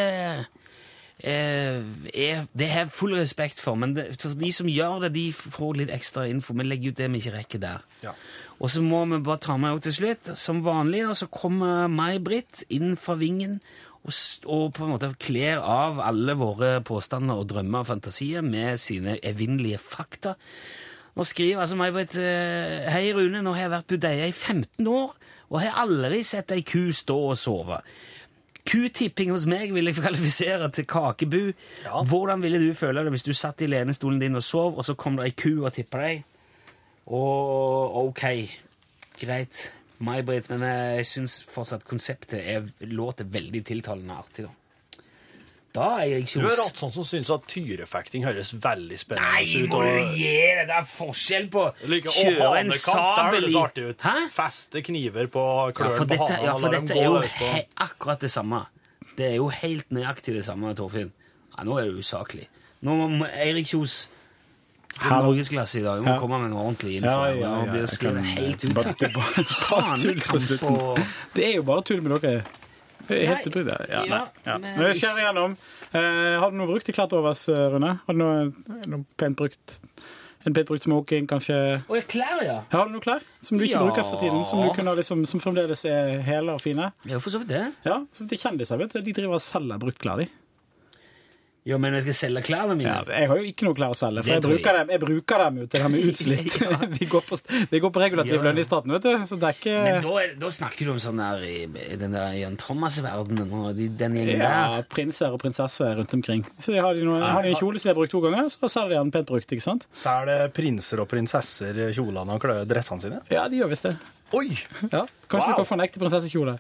eh, er, det har jeg full respekt for. Men det, for de som gjør det, de får litt ekstra info. Vi legger ut det vi ikke rekker der. Ja. Og så må vi bare ta med til slutt. Som vanlig da, så kommer May-Britt inn fra vingen og, og på en måte kler av alle våre påstander og drømmer og fantasier med sine evinnelige fakta. Nå skriver altså May-Britt eh, Hei, Rune. Nå har jeg vært budeie i 15 år og har aldri sett ei ku stå og sove. Kutipping hos meg vil jeg kvalifisere til kakebu. Hvordan ville du føle det hvis du satt i lenestolen din og sov, og så kom det ei ku og tippa deg? Og ok, greit, May-Britt, men jeg syns fortsatt konseptet er, låter veldig tiltalende artig. Da Da er jeg Du ikke er rett sånn som syns at tyrefekting høres veldig spennende Nei, ut. må og- du gi deg! Det er forskjell på kjøre ha en sabel i. Hæ? Feste kniver på klørne ja, på hanen ja, for dette er jo he akkurat det samme. Det er jo helt nøyaktig det samme, Torfinn. Ja, nå er du usaklig. Nå må Eirik Kjos få Hallo. norgesklasse i dag. Vi må Ja. komme med noe ordentlig info. Ja, ja, Nå ja, blir det skrevet helt ut. bare- her. bare- bare tull på slutten. Det er jo bare tull med dere. Det er helt utrolig. Ja, ja, nei, ja. men- vi kjører igjennom. Eh, har du noe brukt i klær til overs, eh, Rune? Har du noe, noe pent brukt En pent brukt smoking, kanskje? Og klær, ja. Har du noe klær som du ikke bruker for tiden? Som, du kunne, liksom, som fremdeles er hele og fine? Ja, for så vidt det. Ja, så De kjendiser vet du, de driver og selger bruktklær. de. Jo, men jeg skal selge klærne mine. Ja, jeg har jo ikke noe klær å selge, for jeg bruker, dem, jeg bruker dem jo til de er utslitt. vi, går på, vi går på regulativ Ja. lønn i staten, vet du. Så det er ikke Men da, da snakker du om sånn der i, i den der Jan Thomas-verdenen og de, den gjengen ja, der. prinser og prinsesser rundt omkring. Så har de, noe, har de en kjole som de har brukt to ganger, så selger de den pent brukt. ikke sant? Så er det prinser og prinsesser i kjolene og klø- dressene sine. Ja, de gjør visst det. Oi! Ja. Kanskje Wow. du kan få en ekte prinsessekjole.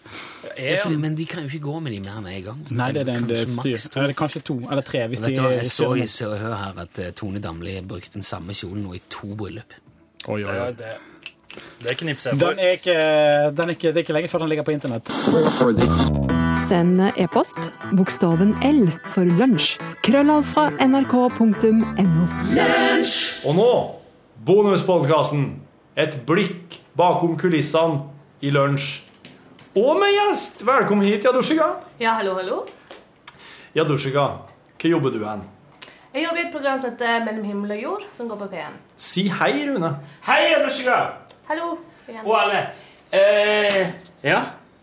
Ja, fordi, men de kan jo ikke gå med de mer enn én gang. Nei, det er det en Kanskje styr. to. Eller kanskje to eller tre, hvis Vet de hva, Jeg så i. Se og Hør her at eh, Tone Damli brukte den samme kjolen nå i to bryllup. Oi, oi, oi. Det, det, det knipser jeg Den er ikke, den er ikke, det er ikke lenge før den ligger på internett. Send e-post bokstaven L for lunsj. Krøllav fra nrk.no. Og nå, bonuspodkasten. Et blikk bakom kulissene i lunsj. Og med gjest! Velkommen hit, Yadushika. Ja, hallo, hallo. Yadushika, hva jobber du hen? Jeg jobber i et program som heter Mellom himmel og jord, som går på P1. Si hei, Rune. Hei, Yadushika. Hallo. igjen. Og alle. Eh, ja,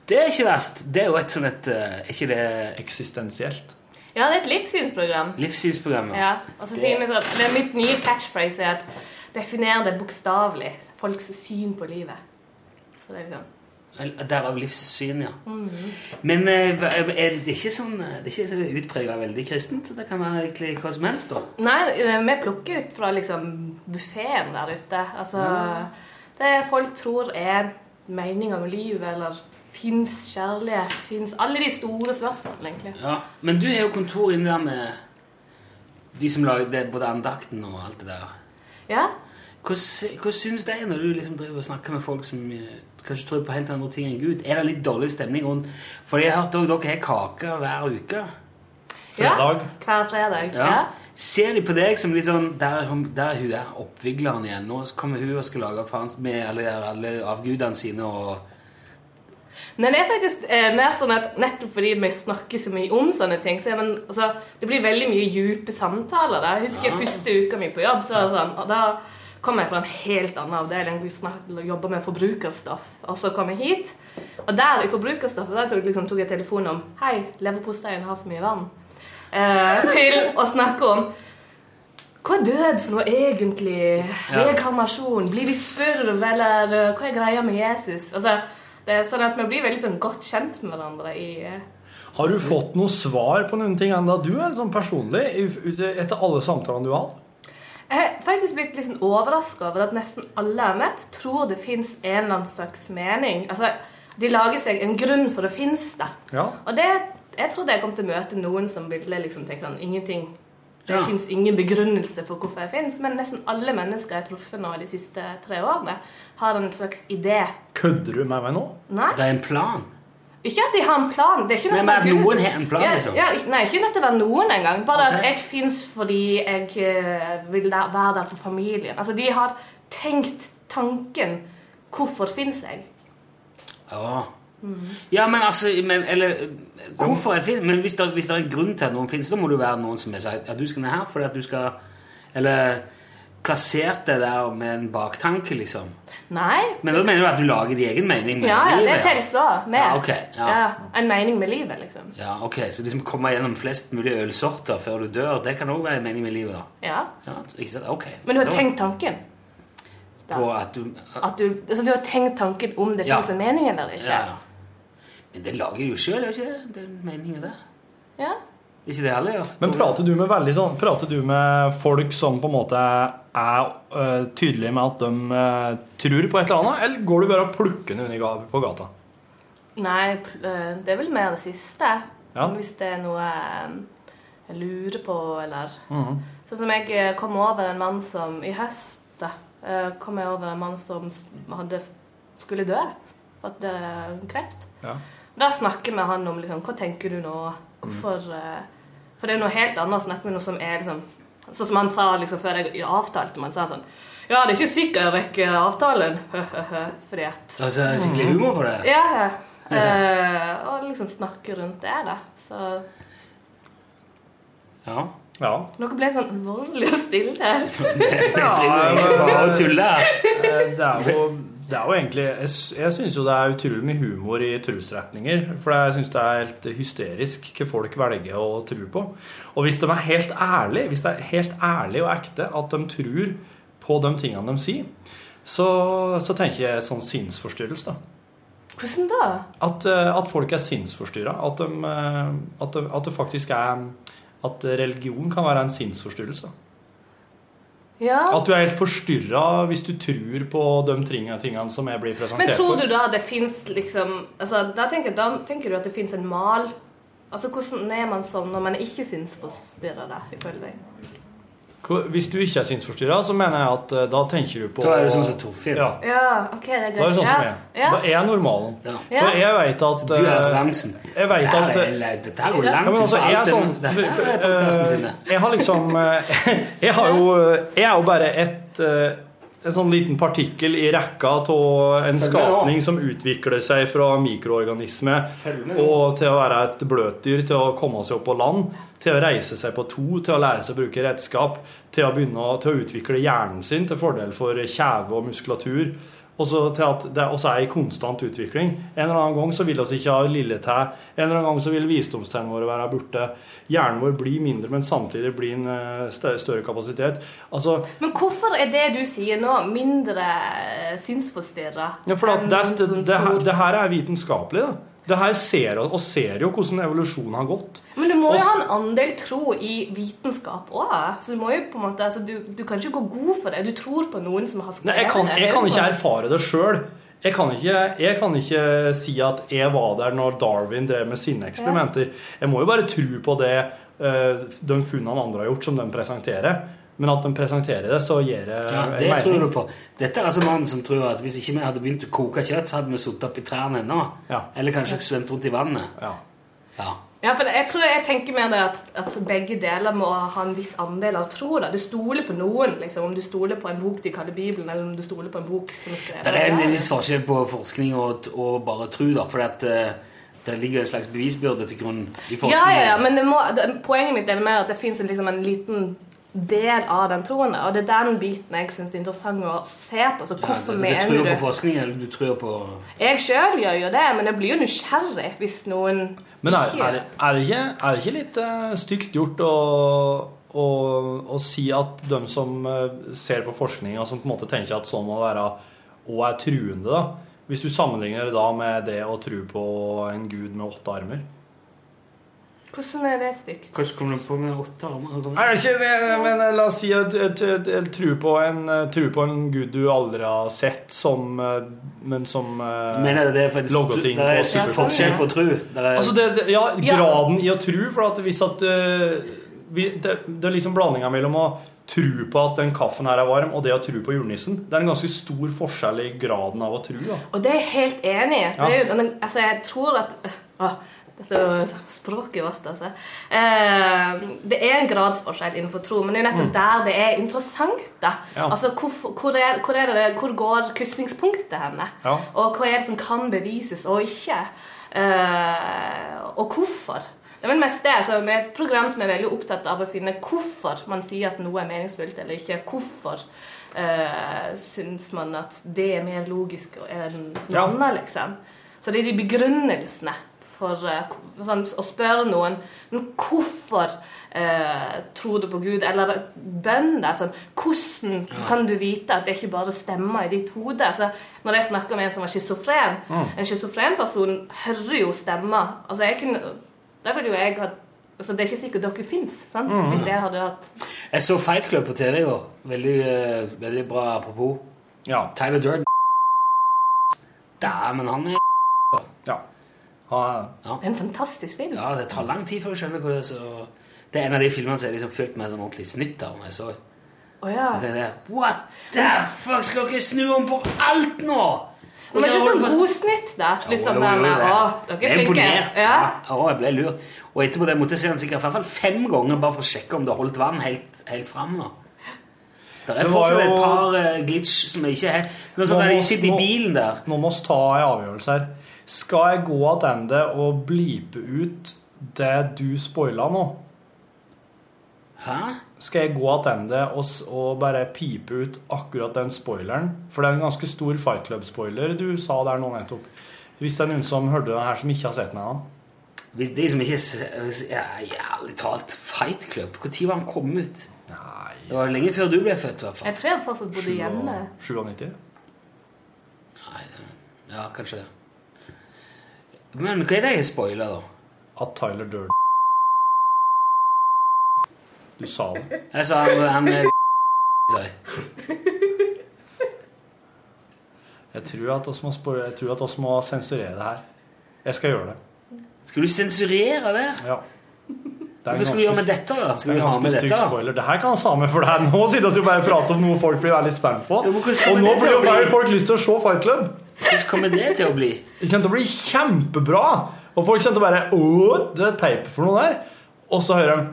det er ikke verst. Det er jo et sånn et eh, Er ikke det Eksistensielt. Ja, det er et livssynsprogram. livssynsprogram? Ja, og så sier vi sånn, det er Mitt nye catchphrase er at definer det bokstavelig. Folks syn på livet. Så det er liksom Derav livssyn, ja. Mhm. Men eh, er det ikke sånn eh, Det er ikke så utprega veldig kristent? Det kan være egentlig hva som helst, da? Nei, eh, vi plukker ut fra liksom buffeen der ute. Altså Det folk tror er meninga med livet, eller fins kjærlighet, fins Alle de store spørsmålene, egentlig. Ja, Men du har jo kontor inne der med de som lager både andakten og alt det der. Ja? Hva, sy- hva syns de når du liksom driver og snakker med folk som eh, kanskje tror på helt andre ting enn Gud? Er det litt dårlig stemning rundt For jeg har hørt også dere har kaker hver uke. Ja, hver fredag. Ja. Ja. Ser de på deg som litt sånn Der er hun der, er hun der oppvigleren igjen. Nå kommer hun og skal lage faen med alle, alle avgudene sine og Men det er faktisk eh, mer sånn at nettopp fordi vi snakker så mye om sånne ting, så man, altså, det blir veldig mye dype samtaler. Da. Jeg husker Ja. første uka mi på jobb, så, sånn, og da kom jeg fra en helt annen avdeling. Snak- jobba med forbrukerstoff. Og så kom jeg hit, og der i forbrukerstoffet der tok, liksom, tok jeg telefonen om Hei, leverposteien har for mye vann. Eh, til å snakke om hva er død for noe egentlig? Rekarnasjon? Blir vi spurv, eller eh, hva er greia med Jesus? Altså, det er sånn at Vi blir veldig sånn godt kjent med hverandre i eh, Har du fått noe svar på noen ting enda du er sånn personlig etter alle samtalene du har hatt? Jeg har faktisk blitt litt sånn overraska over at nesten alle jeg har møtt, tror det fins en eller annen slags mening. Altså, De lager seg en grunn for å finnes det. Ja. Og det, jeg trodde jeg kom til å møte noen som ville liksom tenke sånn Ingenting. Det Ja. fins ingen begrunnelse for hvorfor jeg fins. Men nesten alle mennesker jeg har truffet nå de siste tre årene, har en slags idé. Kødder du med meg nå? Nei. Det er en plan. Ikke at de har en plan. Det er ikke Nei, men at noen har en plan, liksom. Ja, nei, ikke nødt til å være noen engang. Bare okay. at jeg fins fordi jeg eh, vil være der for familien. Altså, De har tenkt tanken 'Hvorfor fins jeg?' Ja. Ja, men altså men, Eller hvorfor er det fint? Men hvis det, hvis det er en grunn til at noen finnes, da må det jo være noen som har sagt at du skal ned her fordi at du skal Eller plassert det der med en baktanke, liksom. Nei. Men da mener du at du lager din egen mening med Ja, ja, det livet? telles da med. Ja, okay, ja. En mening med livet, liksom. Ja, ok, Så liksom komme gjennom flest mulig ølsorter før du dør, det kan òg være en mening med livet? da? Ja. Ja, ikke sant? Ok. Men du har Da- tenkt tanken. På at du At du, altså, du har tenkt tanken om det Ja. finnes en mening eller ikke. Ja, ja. Men det lager jo sjøl, er ikke det? Den meningen der. Ja. Ikke det heller, ja. Men prater du med veldig sånn Prater du med folk som på en måte er uh, tydelige med at de uh, tror på et eller annet, eller går du bare og plukker den under på gata? Nei, eh, det er vel mer det siste. Ja. Hvis det er noe jeg lurer på, eller Mhm. Sånn som jeg kom over en mann som I høst da, eh, kom jeg over en mann som hadde skulle dø. Fått eh, kreft. Ja. Da snakker vi med han om liksom, hva tenker du nå? Hvorfor eh, For det er noe helt annet å snakke med noe som er liksom Sånn som han sa liksom før jeg avtalte man sa sånn Ja, det er ikke sikkert jeg rekker avtalen. Fordi at Altså, skikkelig humor på det? Ja, ja. Eh, og liksom snakke rundt det, da. Så Ja. ja. dere ble sånn voldelig og stille. Bare å tulle. Eh, Det er jo, det er jo egentlig Jeg, jeg syns jo det er utrolig mye humor i trosretninger. For jeg syns det er helt hysterisk hva folk velger å tro på. Og hvis de er helt ærlige, hvis det er helt ærlig og ekte at de tror på de tingene de sier, så, så tenker jeg sånn sinnsforstyrrelse, da. Hvordan da? At, eh, at folk er sinnsforstyrra. At, de, eh, at, at det faktisk er At religion kan være en sinnsforstyrrelse. Ja. At du er helt forstyrra hvis du tror på de tingene, som jeg blir presentert for. Men tror du da det fins liksom altså, da, tenker, da tenker du at det fins en mal? Altså, Hvordan er man sånn når man ikke syns forstyrra, ifølge deg? Hvis du ikke er sinnsforstyrra, så mener jeg at eh, da tenker du på Da er du sånn som Torfinn. Ja. Ja, ok, det er greit. Da er det sånn som jeg. Ja. Da er jeg normalen. Ja. For jeg veit at Du er eh, referansen. Jeg vet Dette at er- eller, Dette er jo Ja, langt men altså, jeg er sånn det- er eh. Jeg har liksom eh, Jeg har jo Jeg er jo bare et eh, en sånn liten partikkel i rekka av en skapning som utvikler seg fra mikroorganisme og til å være et bløtdyr, til å komme seg opp på land, til å reise seg på to, til å lære seg å bruke redskap, til å begynne til å utvikle hjernen sin til fordel for kjeve og muskulatur. Og så til at det også er i konstant utvikling. En eller annen gang så vil vi ikke ha lille tæ. En eller annen gang så vil visdomstennene våre være borte. Hjernen vår blir mindre, men samtidig blir en eh, større kapasitet. Altså, Men hvorfor er det du sier nå, mindre sinnsforstyrra? ja, for at det, det, det, her- det her er vitenskapelig, da. Det her ser, og ser jo hvordan evolusjonen har gått. Men du må jo Også, ha en andel tro i vitenskap òg. Så du må jo på en måte altså, du, du kan ikke gå god for det. Du tror på noen som har skrevet det. jeg kan, det. jeg kan ikke erfare det sjøl. Jeg, jeg kan ikke si at jeg var der når Darwin drev med sine eksperimenter. Jeg må jo bare tro på det eh, de funnene andre har gjort, som de presenterer. Men at de presenterer det, så gir det Ja, det mening. tror du på. Dette er altså mannen som tror at hvis ikke vi hadde begynt å koke kjøtt, så hadde vi sittet oppi trærne ennå. Eller kanskje svømt rundt i vannet. Ja. Ja, for jeg tror jeg tenker mer det at, at begge deler må ha en viss andel av tro. da. Du stoler på noen, liksom. Om du stoler på en bok de kaller Bibelen, eller om du stoler på en bok som er skrevet Det er en viss forskjell på forskning og, og bare tro, da. For at, eh, det ligger en slags bevisbyrde til grunn i forskningen. Ja, ja, ja, men det må, det, poenget mitt er mer at det fins liksom en liten del av den troen. Og det er den biten jeg syns er interessant å se på. Så hvorfor du, du mener tror du på forskning, eller du tror på Jeg sjøl gjør jo det, men jeg blir jo nysgjerrig hvis noen Men er, er, det, er, det ikke, er det ikke litt uh, stygt gjort å, å, å si at de som eh, ser på forskning, og som på en måte tenker at sånn må være, og er truende, da Hvis du sammenligner det da med det å tro på en gud med åtte armer? Hvordan er det stygt? Hvordan kommer du på med åtte armer? Nei, det ikke det, men la oss si at at- at på en eh, på en gud du aldri har sett, som, eh, men som eh, Mener du det er faktisk, logger ting det er på forskjell på tro? Er, Altså det, det, ja, Ja, graden i å tro, for at hvis at vi, det, det er liksom blandinga mellom å tro på at den kaffen her er varm, og det å tro på julenissen. Det er en ganske stor forskjell i graden av å tro. da. Og det er jeg helt enig i. Denne- altså, jeg tror at å, Dette jo språket vårt, altså. Eh, det er en gradsforskjell innenfor tro, men det er jo nettopp der det er interessant. da. Ja. Altså, hvor, hvor, er, hvor, er det, hvor går krysningspunktet henne? Ja. Og hva er det som kan bevises og ikke? Eh, og hvorfor? Det er vel mest det, altså, med et program som er veldig opptatt av å finne hvorfor man sier at noe er meningsfullt eller ikke. Hvorfor uh, syns man at det er mer logisk enn noe Ja. annet, liksom. Så det er de begrunnelsene for eh, sånn, å spørre noen men hvorfor eh, tror du på Gud? Eller bønn. deg Sånn, hvordan kan du vite at det ikke bare stemmer i ditt hode? Altså, når jeg snakker med en som var schizofren Mm. En schizofren person hører jo stemmer. Altså, jeg kunne, da ville jo jeg hatt altså, Det er ikke sikkert dere fins, sant? Mm. Hvis jeg hadde hatt Jeg så Fight Club på TV i går. Veldig, uh, veldig bra apropos. Ja. Tyler Durden. Dæven, han er. Ha, En fantastisk film. Ja, det tar lang tid før du skjønner hvor det er så Det er en av de filmene som er liksom fylt med sånn ordentlig snytt av. når jeg så. Oh, ja. Jeg det, What the fuck, skal dere snu om på alt nå? Men Og så ikke sånn på- godsnytt, da. Litt Jo, sånn jo, der jo, med det. Å, dere Jeg er er flinke. imponert. Ja. Å, jeg ble lurt. Og etterpå det måtte jeg se den sikkert i hvert fall fem ganger bare for å sjekke om det holdt vann helt, helt fram. nå. Det er fortsatt et par eh, glitch som ikke er sånn Nå sitter i bilen der. Nå må vi ta en avgjørelse her. Skal jeg gå tilbake og blipe ut det du spoila nå? Hæ? Skal jeg gå tilbake og, og bare pipe ut akkurat den spoileren? For det er en ganske stor Fight Club-spoiler du sa der nå nettopp. Hvis det er noen som hørte det her, som ikke har sett den ennå. Hvis de som ikke ja, Jævlig talt, Fight Club. Når var han kommet ut? Det var lenge før du ble født, i hvert fall. Jeg tror jeg fortsatt bodde hjemme. 97? Ja, kanskje det. Men hva er det jeg spoiler, da? At Tyler Durden Du sa det. Jeg sa han, han er sa jeg. Jeg tror at oss må, spo- jeg tror at oss må sensurere det her. Jeg skal gjøre det. Skal du sensurere det? Ja. Det Hva skal du gjøre med dette, da? Skal det vi er en ganske stygg spoiler. Det her kan vi ha med, for det her nå sitter vi bare og prater om noe folk blir veldig spent på. Og nå blir jo folk lyst til å se Fight Club. Hvordan kommer det til å bli? Det kommer til å bli kjempebra. Og folk kommer til å bare Å, det er et paper for noe der. Og så hører de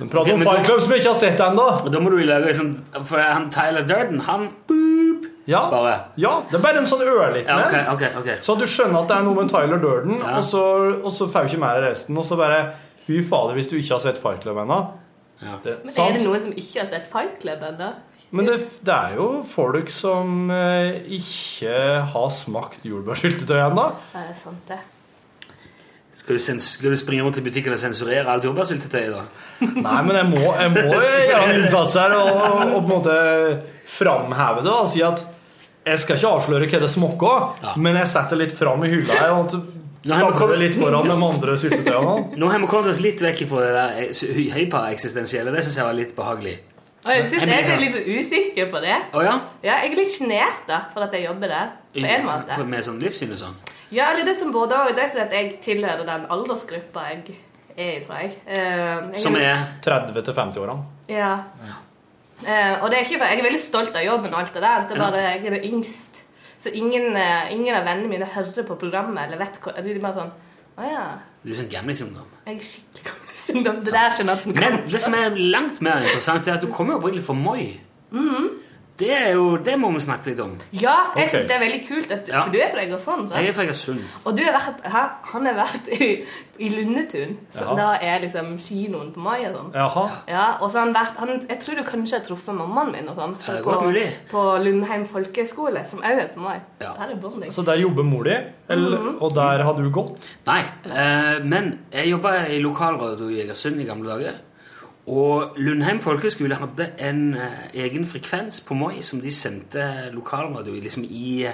De prater okay, om Fight Club som jeg ikke har sett ennå. Da må du lage liksom For han Tyler Durden, han boop, Ja. bare. ja, det er bare en sånn ørliten Ja, okay, okay, ok, ok. Så du skjønner at det er noe med Tyler Durden, Ja. og, så, og så får du ikke mer av resten. Og så bare Fy fader, hvis du ikke har sett Fight Club ennå. Det, Men er sant? det noen som ikke har sett Fight Club ennå? Men det, det er jo folk som eh, ikke har smakt jordbærsyltetøy ennå. Det er sant, det. Skal du, sens skal du springe rundt i butikken og sensurere alt jordbærsyltetøyet, da? Nei, men jeg må, jeg må gjøre en innsats her og, og på en måte framheve det og si at jeg skal ikke avsløre hva det smaker, men jeg setter litt fram i hylla her. Og har vi det litt foran de andre syltetøyene. Nå har vi kommet oss litt vekk fra det der eh, hypereksistensielle. Det syns jeg var litt behagelig. Og jeg synes Jeg jeg er litt usikker på det. Oh, ja? Ja, jeg er litt sjenert da, for at jeg jobber der. På en måte. For- Med sånn livssyn og sånn? Ja, eller det som både og. Det er fordi at jeg tilhører den aldersgruppa jeg er i, tror jeg. Eh, jeg Som er 30 til 50-årene. Ja. Eh, og det er ikke for, Jeg er veldig stolt av jobben og alt det der. Det er bare jeg er det yngst. Så ingen, eh, ingen av vennene mine hører på programmet eller vet hva De er bare sånn Å ja. Du er sånn gamlisungdom. Jeg er skikkelig gammel. Det der skjønner jeg Men det som er langt mer interessant, er at du kommer jo opprinnelig fra Moi. Mhm. Det, er jo, det må vi snakke litt om. Ja, jeg okay. syns det er veldig kult. At, Ja. For du er fra Egersund? Jeg er fra Egersund. Og du har vært, her, han har vært i, i Lundetun, som Ja. da er liksom kinoen på Mai og sånn. Jaha. Ja, og så har han vært, han, Jeg tror du kanskje har truffet mammaen min og sånn, Ja, på, på Lundheim folkeskole, som òg er på Mai. Her er bonding. Så der jobber mor di, mm -hmm. og der har du gått? Nei, eh, men jeg jobba i lokalradio i Egersund i gamle dager. Og Lundheim folkeskole hadde en eh, egen frekvens på Moi som de sendte lokalradio. Liksom i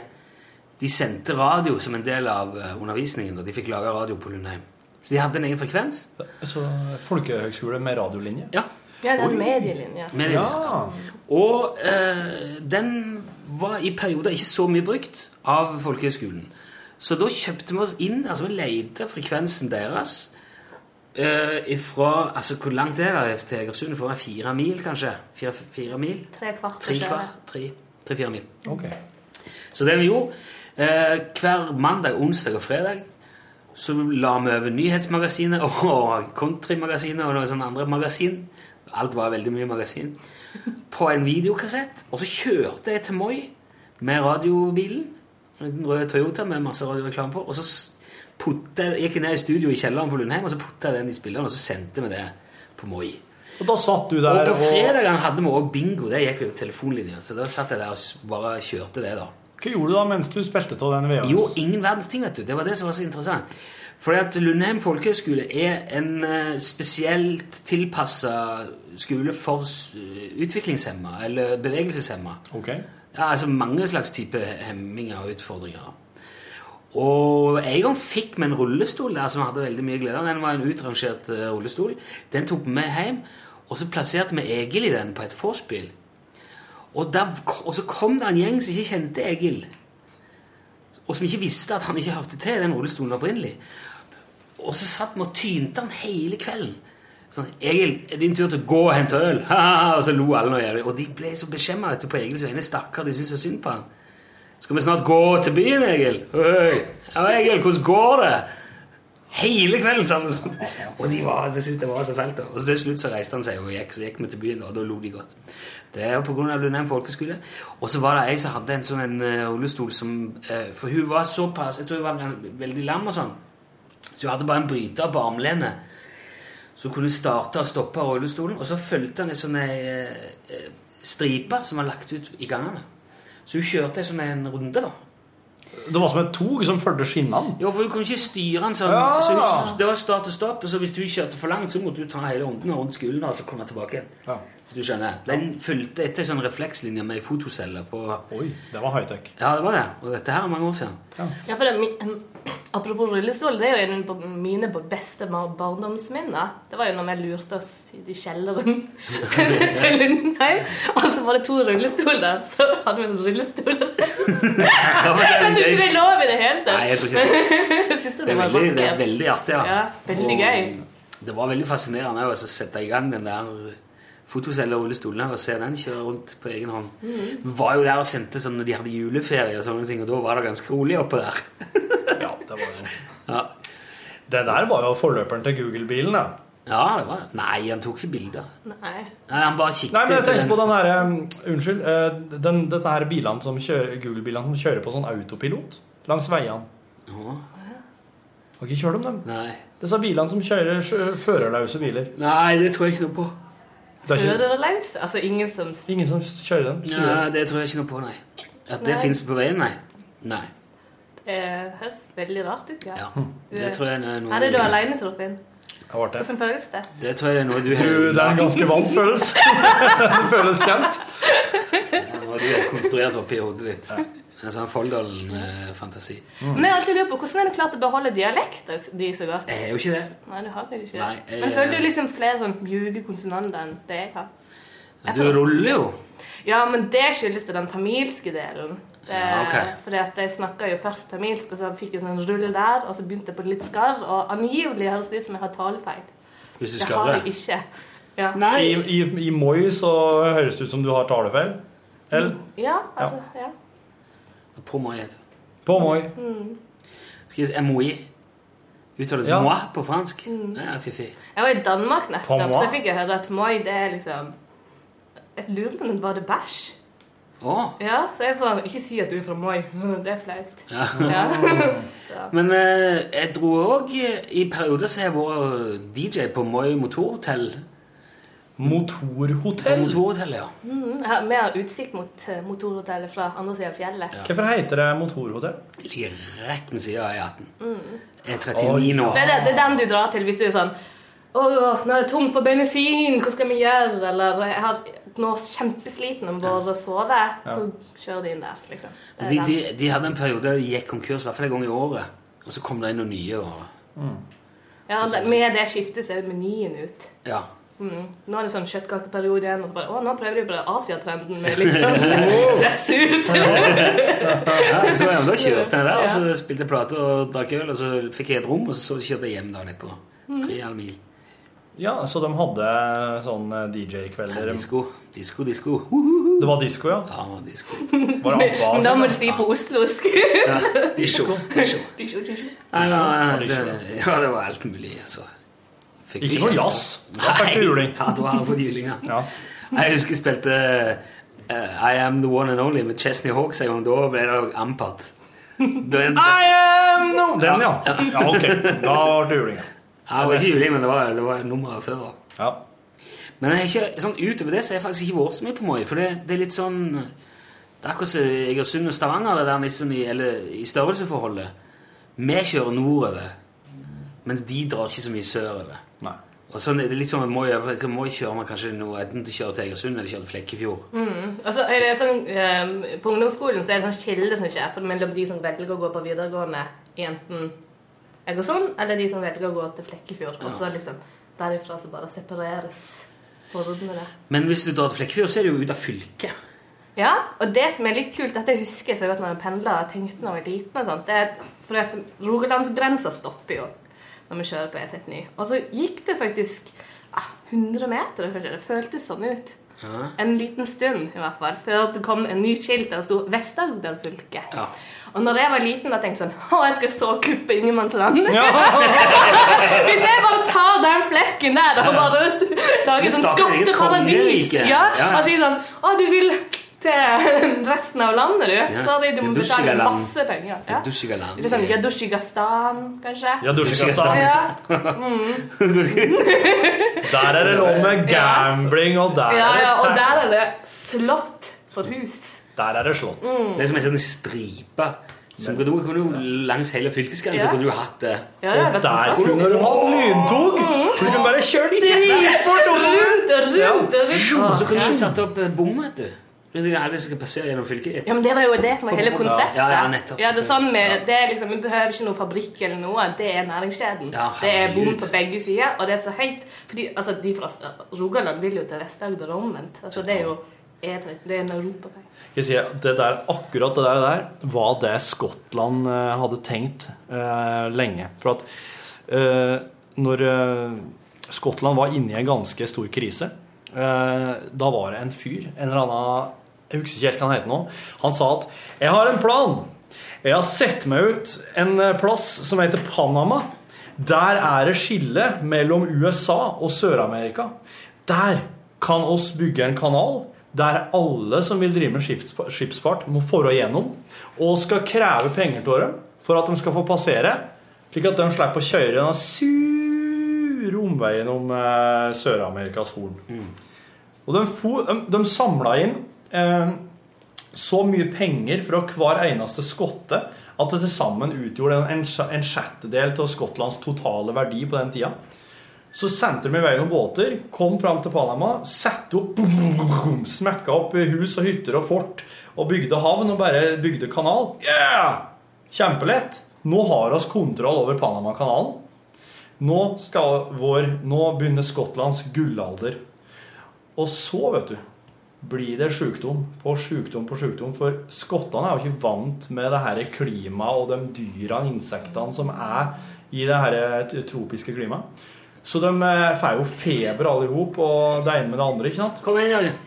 de sendte radio som en del av eh, undervisningen og de fikk lage radio på Lundheim. Så de hadde en egen frekvens. Så Folkehøgskole med radiolinje? Ja. Ja, det er Oi. en medielinje. Medielinje. Ja. Og eh, den var i perioder ikke så mye brukt av folkehøgskolen. Så da kjøpte vi oss inn, altså vi leide frekvensen deres eh, ifra Altså, hvor langt er det til Egersund? For meg fire mil, kanskje? Fire, fire mil? Tre kvart. Tre kvart? Tre, tre-fire mil. Ok. Så det vi gjorde uh, Hver mandag, onsdag og fredag så la vi over Nyhetsmagasinet og Countrymagasinet og noen sånne andre magasin. Alt var veldig mye magasin. På en videokassett. Og så kjørte jeg til Moi med radiobilen. En rød Toyota med masse radioreklame på. Og så jeg, gikk ned i studio i kjelleren på Lundheim og så putta jeg den i spilleren, og så sendte vi det på Moi. Og da satt du der Og på fredagen hadde vi òg bingo. Det gikk jo telefonlinja. Så da satt jeg der og bare kjørte det, da. Hva gjorde du da mens du spilte av den VM? Jo, ingen verdens ting, vet du. Det var det som var så interessant. Fordi at Lundheim folkehøgskole er en eh, spesielt tilpassa skole for uh, utviklingshemma, eller bevegelseshemma. Ok. Ja, altså mange slags type hemminger og utfordringer. Og en gang fikk vi en rullestol der som vi hadde veldig mye glede av. Den var en utrangert eh, rullestol. Den tok vi med hjem, og så plasserte vi Egil i den på et vorspiel. Og, og så kom det en gjeng som ikke kjente Egil, og som ikke visste at han ikke hørte til den rullestolen opprinnelig. Og så satt vi og tynte han hele kvelden. Sånn, 'Egil, er din tur til å gå og hente øl?' og så lo alle noe jævlig. Og de ble så beskjemma på Egils vegne. Stakkar, de syntes så synd på han. 'Skal vi snart gå til byen, Egil?' Øy. 'Ja, Egil, hvordan går det?' Hele kvelden sammen sånn. Og de var, det syntes det var så fælt. Og så til slutt så reiste han seg og gikk, så gikk vi til byen, og da lo de godt. Det er pga. Lundheim folkeskole. Og så var det ei som hadde en sånn en eh, rullestol som eh, For hun var såpass Jeg tror hun var veldig lam og sånn. Så hun hadde bare en bryter på armlenet. Så hun kunne starte og stoppe rullestolen, og så fulgte han ei sånn eh, stripe som var lagt ut i gangene. Så hun kjørte en sånn en runde, da. Det var som et tog som fulgte skinnene? Jo, for hun kunne ikke styre den sånn. Ja. Så hun, det var start og stopp, så hvis du kjørte for langt, så måtte du ta hele runden rundt skolen og så komme tilbake igjen. Ja. Hvis du skjønner. Den fulgte etter en sånn reflekslinje med fotocelle på Oi, det var high-tech. Ja, det var det. Og dette her er mange år siden. Ja, for det, er Apropos rullestol, det er jo en av mine beste barndomsminner. Det var jo når vi lurte oss i kjelleren til Lundheim, og så var det to rullestoler. Så hadde vi sånn rullestoler. Er Jeg tror ikke det er lov i det hele tatt. Nei, jeg tror ikke det. Det er var veldig, det er veldig artig, ja. Ja, veldig Og gøy. Det var veldig fascinerende å sette i gang den der fotocellerullestolen rullestolen og se den kjøre rundt på egen hånd. Mm. Vi var jo der og sendte sånn når de hadde juleferie og sånne ting, og da var det ganske rolig oppå der. Ja, det var. Ja. Det der var jo forløperen til Google-bilen, da. Ja, det var Nei, han tok ikke bilder. Nei. Nei, han bare kikket Nei, men jeg tenker på den her um, Unnskyld. eh, Den, dette her bilene som kjører, Google-bilene som kjører på sånn autopilot langs veiene. Ja. Har ikke kjørt om dem? Nei. Disse bilene som kjører førerløse biler. Nei, det tror jeg ikke noe på. Det er Førerløs? Altså ingen som ingen som kjører dem? styrer Nei, det tror jeg ikke noe på, nei. At det fins på veien, nei. Nei. Det høres veldig rart ut. Ja. Ja. Det tror jeg er noe Er det du alene, Torfinn? Hvordan føles det? Det tror jeg er noe du Du, det er en ganske vant følelse. det føles kjent. Du har du konstruert oppi hodet ditt. En sånn Folldalen-fantasi. Men jeg har alltid lurt på hvordan er det klart å beholde dialekten de så godt? Jeg er jo ikke det. Nei, du har ikke ikke Nei, jeg- Men føler du liksom flere sånn mjuke konsonanter enn det jeg har? Jeg Du ruller jo. Ja, men det skyldes det den tamilske delen. Det, Ja. Fordi at jeg snakka jo først tamilsk, og så fikk jeg sånn rull der, og så begynte jeg på litt skarr, og angivelig høres det ut som jeg har talefeil. Hvis du Det har jeg ikke. Ja. I, i, I Moi så høres det ut som du har talefeil. Eller? Ja, altså, ja. På Moi. På Moi. Mm. Skrives moi? Uttales Ja. moi på fransk? Mm. Ja, fiffig. Jeg var i Danmark nettopp, så jeg fikk jeg høre at moi, det er liksom Jeg lurer på om det var det bæsj. Å. Ja, så jeg får ikke si at du er fra Moi. Det er flaut. Ja. Ja. Men eh, jeg dro òg i perioder så har jeg vært DJ på Moi motorhotell. Motorhotell? Motorhotell, motorhotellet, ja. Mm, jeg har mer utsikt mot eh, motorhotellet fra andre siden av fjellet. Hvorfor heter det motorhotell? Ligger rett ved siden av E18. Mm. E39 nå. Det er, det, det er den du drar til hvis du er sånn Å, nå er det tomt for bensin, hva skal vi gjøre? Eller jeg har nå kjempesliten og bør sove. Så kjører de inn der, liksom. De, de, de hadde en periode der de gikk konkurs i hvert fall en gang i året. Og så kom det inn noen nye. Og, Ja, det, med det skiftet så er menyen ut. ja. Mm. Nå er det sånn kjøttkakeperiode igjen, og så bare Å, nå prøver de på den Asiatrenden med litt sånn svetsurt. ja så ja, da kjørte jeg der, og så spilte jeg plate og drakk øl, og så fikk jeg et rom, og så kjørte jeg hjem dagen etterpå. Mm. Tre halv mil. Ja, så de hadde sånn eh, DJ-kvelder. Disko, disko, disko. Det var disko, ja? Ja, disko. Var det ABBA? Men da må du si på oslosk. Ja, disjo. disjo. Disjo. Nei, nei, Ja, det, ja, det var alt mulig, altså. Fikk Ikke noe jazz. Da fikk du juling. Ja, har jeg fått juling, ja. Ja. Jeg husker jeg spilte uh, I Am The One and Only med Chesney Hawks en gang. Da ble det Ampat. Da er- I am no Den, ja. Ja, ok. Da var det juling. Ja, det var ikke juling, men det var, det var nummeret før. da. Ja. Men jeg er ikke, sånn, utover det så har jeg faktisk ikke vært så mye på Moi. For det, det er litt sånn Det er akkurat som Egersund og Stavanger, det der nissen i, eller i størrelseforholdet. Vi kjører nordover, mens de drar ikke så mye sørover. Nei. Og sånn er det litt sånn at Moi. Moi kjører man kanskje noe, enten til kjører kjøre til Egersund eller kjøre til Flekkefjord. Mm. Altså, er det sånn, um, på ungdomsskolen så er det sånn skille som skjer for mellom de som velger å gå på videregående i enten Egersund, eller de som velger å gå til Flekkefjord. Og så liksom derifra så bare separeres hordene. Men hvis du drar til Flekkefjord, så er det jo ut av fylket. Ja, og det som er litt kult, dette husker jeg så godt når jeg pendla og tenkte da jeg var liten, og sånt, det er for at Rogalandsgrensa stopper jo når vi kjører på E39. Og så gikk det faktisk ah, 100 meter, kanskje. Det føltes sånn ut. Ja. En liten stund, i hvert fall, før det kom en ny skilt der det sto Vest-Agder fylke. Ja. Og når jeg var liten, da tenkte jeg sånn Å, jeg skal så kuppe ingenmannsland. Hvis jeg bare tar den flekken der og bare lager sånn skatteparadis ja, Ja, ja. og sier sånn Å, du vil til resten av landet, du? Ja. Sorry, du må betale masse penger. Ja. Litt sånn Gadushigastan, kanskje? Ja, Dushigastan. Ja. Mm. Der er det lov med gambling, og der er det ja, og der er det slott for hus. Der er det slått. Mm. Det er som en sånn stripe. Så kunne, kunne jo langs hele fylkesgrensa Ja. kunne du hatt det. Ja, ja, Og det er der kunne du hatt lyntog! For du kunne bare kjørt dritfort! Rundt rundt rundt. Så kunne du satt opp eh, bom, vet du. Det Alle som skal passere gjennom fylket. Ja, men Det var jo det som var hele konseptet. Ja, ja, nettopp. Ja, det er sånn med, det er liksom, Vi behøver ikke noe fabrikk eller noe. Det er næringskjeden. Ja, det er bom på begge sider, og det er så høyt. Fordi altså, De fra Rogaland vil jo til Vest-Agder og omvendt. Altså, det er jo E30, det er en europavei. Jeg det der, akkurat det der, der var det Skottland eh, hadde tenkt eh, lenge. For at eh, når eh, Skottland var inne i en ganske stor krise, eh, da var det en fyr, en eller annen Jeg husker ikke helt hva han heter nå. Han sa at 'Jeg har en plan'. Jeg har sett meg ut en plass som heter Panama. Der er det skille mellom USA og Sør-Amerika. Der kan oss bygge en kanal der alle som vil drive med skipsfart, må forå igjennom og skal kreve penger til dem for at de skal få passere, slik at de slipper å kjøre den sure omveien om eh, Sør-Amerikas horn. Og de, fo- de, de samla inn eh, så mye penger fra hver eneste skotte at det til sammen utgjorde en, en, en sjettedel av Skottlands totale verdi på den tida. Så sendte de i vei noen båter, kom fram til Panama, satte opp boom, Smekka opp hus og hytter og fort og bygde havn og bare bygde kanal. Yeah! Kjempelett! Nå har vi kontroll over Panamakanalen. Nå, skal vår, nå begynner Skottlands gullalder. Og så, vet du, blir det sjukdom på sjukdom på sjukdom. For skottene er jo ikke vant med det her klimaet og de dyrene, insektene, som er i det her tropiske klimaet. Så de eh, får jo feber alle i hop, og det ene med det andre. ikke sant? Kom igjen, Jørgen.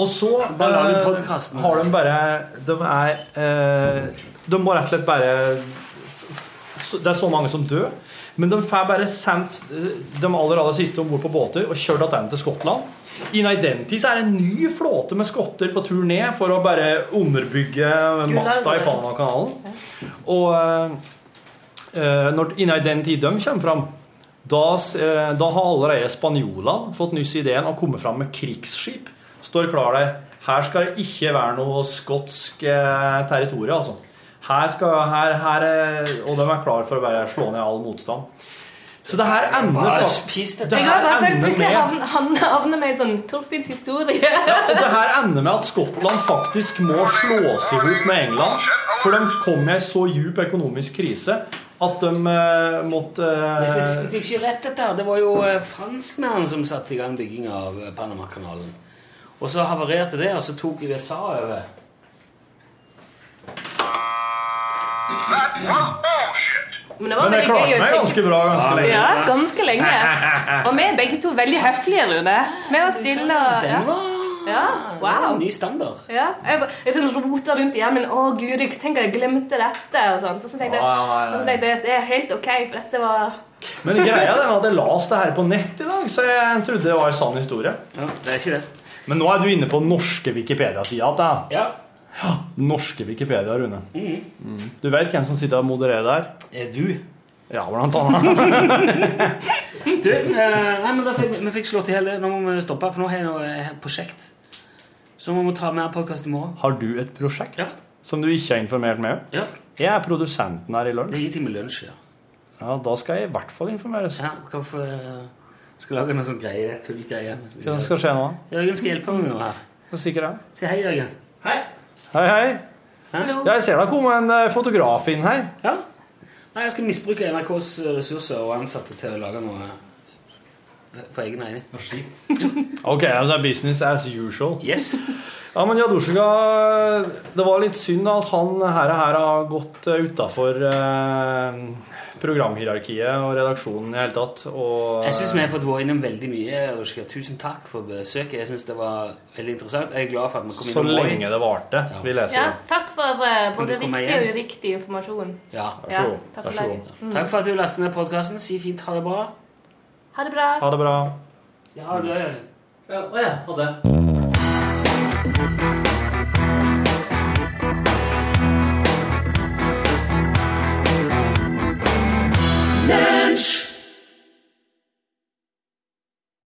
Og så Bare eh, har de bare De er eh, De må rett og slett bare Det er så mange som dør. Men de får bare sendt de aller aller siste om bord på båter og kjørt tilbake til Skottland. Innen den tid så er det en ny flåte med skotter på tur ned for å bare underbygge makta i Panamakanalen. Og eh, når, innen den tid de kommer fram, da, eh, da har allerede spanjolene fått nyss ideen og kommet fram med krigsskip. Står klar der. Her skal det ikke være noe skotsk eh, territorium, altså. Her skal, her, her, eh, og de er klar for å bare slå ned all motstand. Så det her ender Bare fast spis Det. Jeg har her bare følt ender plutselig med han havner med en sånn Torfinns historie. det her ender med at Skottland faktisk må slås i hop med England. For de kom i en så djup økonomisk krise at de uh, måtte Det eh, det er ikke rett, dette. Det var jo eh, franskmennene som satte i gang bygging av Panamakanalen. Og så havarerte det, og så tok USA over. Men det var Men jeg veldig klarte gøy å meg tenke- ganske bra ganske lenge. Ja, ganske lenge. Og vi er begge to veldig høflige, Rune. Vi var stille og Den ja. var ja. Wow. ny standard. Ja, jeg, jeg, jeg sånn rota rundt i men å gud, jeg tenker jeg glemte dette. Og sånt. Og så tenkte jeg, Ja, ja, ja, ja. og så tenkte jeg det er helt ok, for dette var Men greia er at jeg leste det her på nett i dag, så jeg trodde det var en sann historie. Ja, det er ikke det. Men nå er du inne på norske Wikipedia-sida igjen. Ja. Den norske Wikipedia, Rune. Mm. Mm. Du vet hvem som sitter og modererer der? Er du? Ja, blant annet. Du, eh, nei, men da fikk, vi- vi fikk slått i hele. Nå må vi stoppe, for nå har jeg noe eh, prosjekt. Så vi må ta mer podkast i morgen. Har du et prosjekt ja. som du ikke har informert meg om? Ja. Jeg er produsenten her i lunsj. Det er ingenting med lunsj, ja. Ja, Da skal jeg i hvert fall informeres. ja hvorfor uh, skal lage noe sånn greie, tullgreie? Hva skal skje nå? Jørgen skal hjelpe meg med noe her. Hva sikkert det? Si hei, Jørgen. Hei, hei. Ja, jeg ser det har kommet en eh, fotograf inn her. Ja. Nei, jeg skal misbruke NRKs ressurser og ansatte til å lage noe for egen regning. Noe skit. Ok, det er business as usual. Yes. Ja, men Jadusjika, det var litt synd at han her, her har gått utafor eh, programhierarkiet og redaksjonen i hele tatt. Og, Jeg syns vi har fått vært innom veldig mye. Roshka. Tusen takk for besøket. Jeg synes det var veldig interessant. Jeg er glad for at vi kom Så innom Moi. lenge det varte, vil jeg si. Ja, takk for uh, både riktig igjen? riktig og uriktig informasjon. Ja. Vær så god. takk for så. Mm. Takk for at du lastet ned podkasten. Si fint ha det bra. Ha det bra. Ha det bra. Ja, du er Ja, å ja, ha det.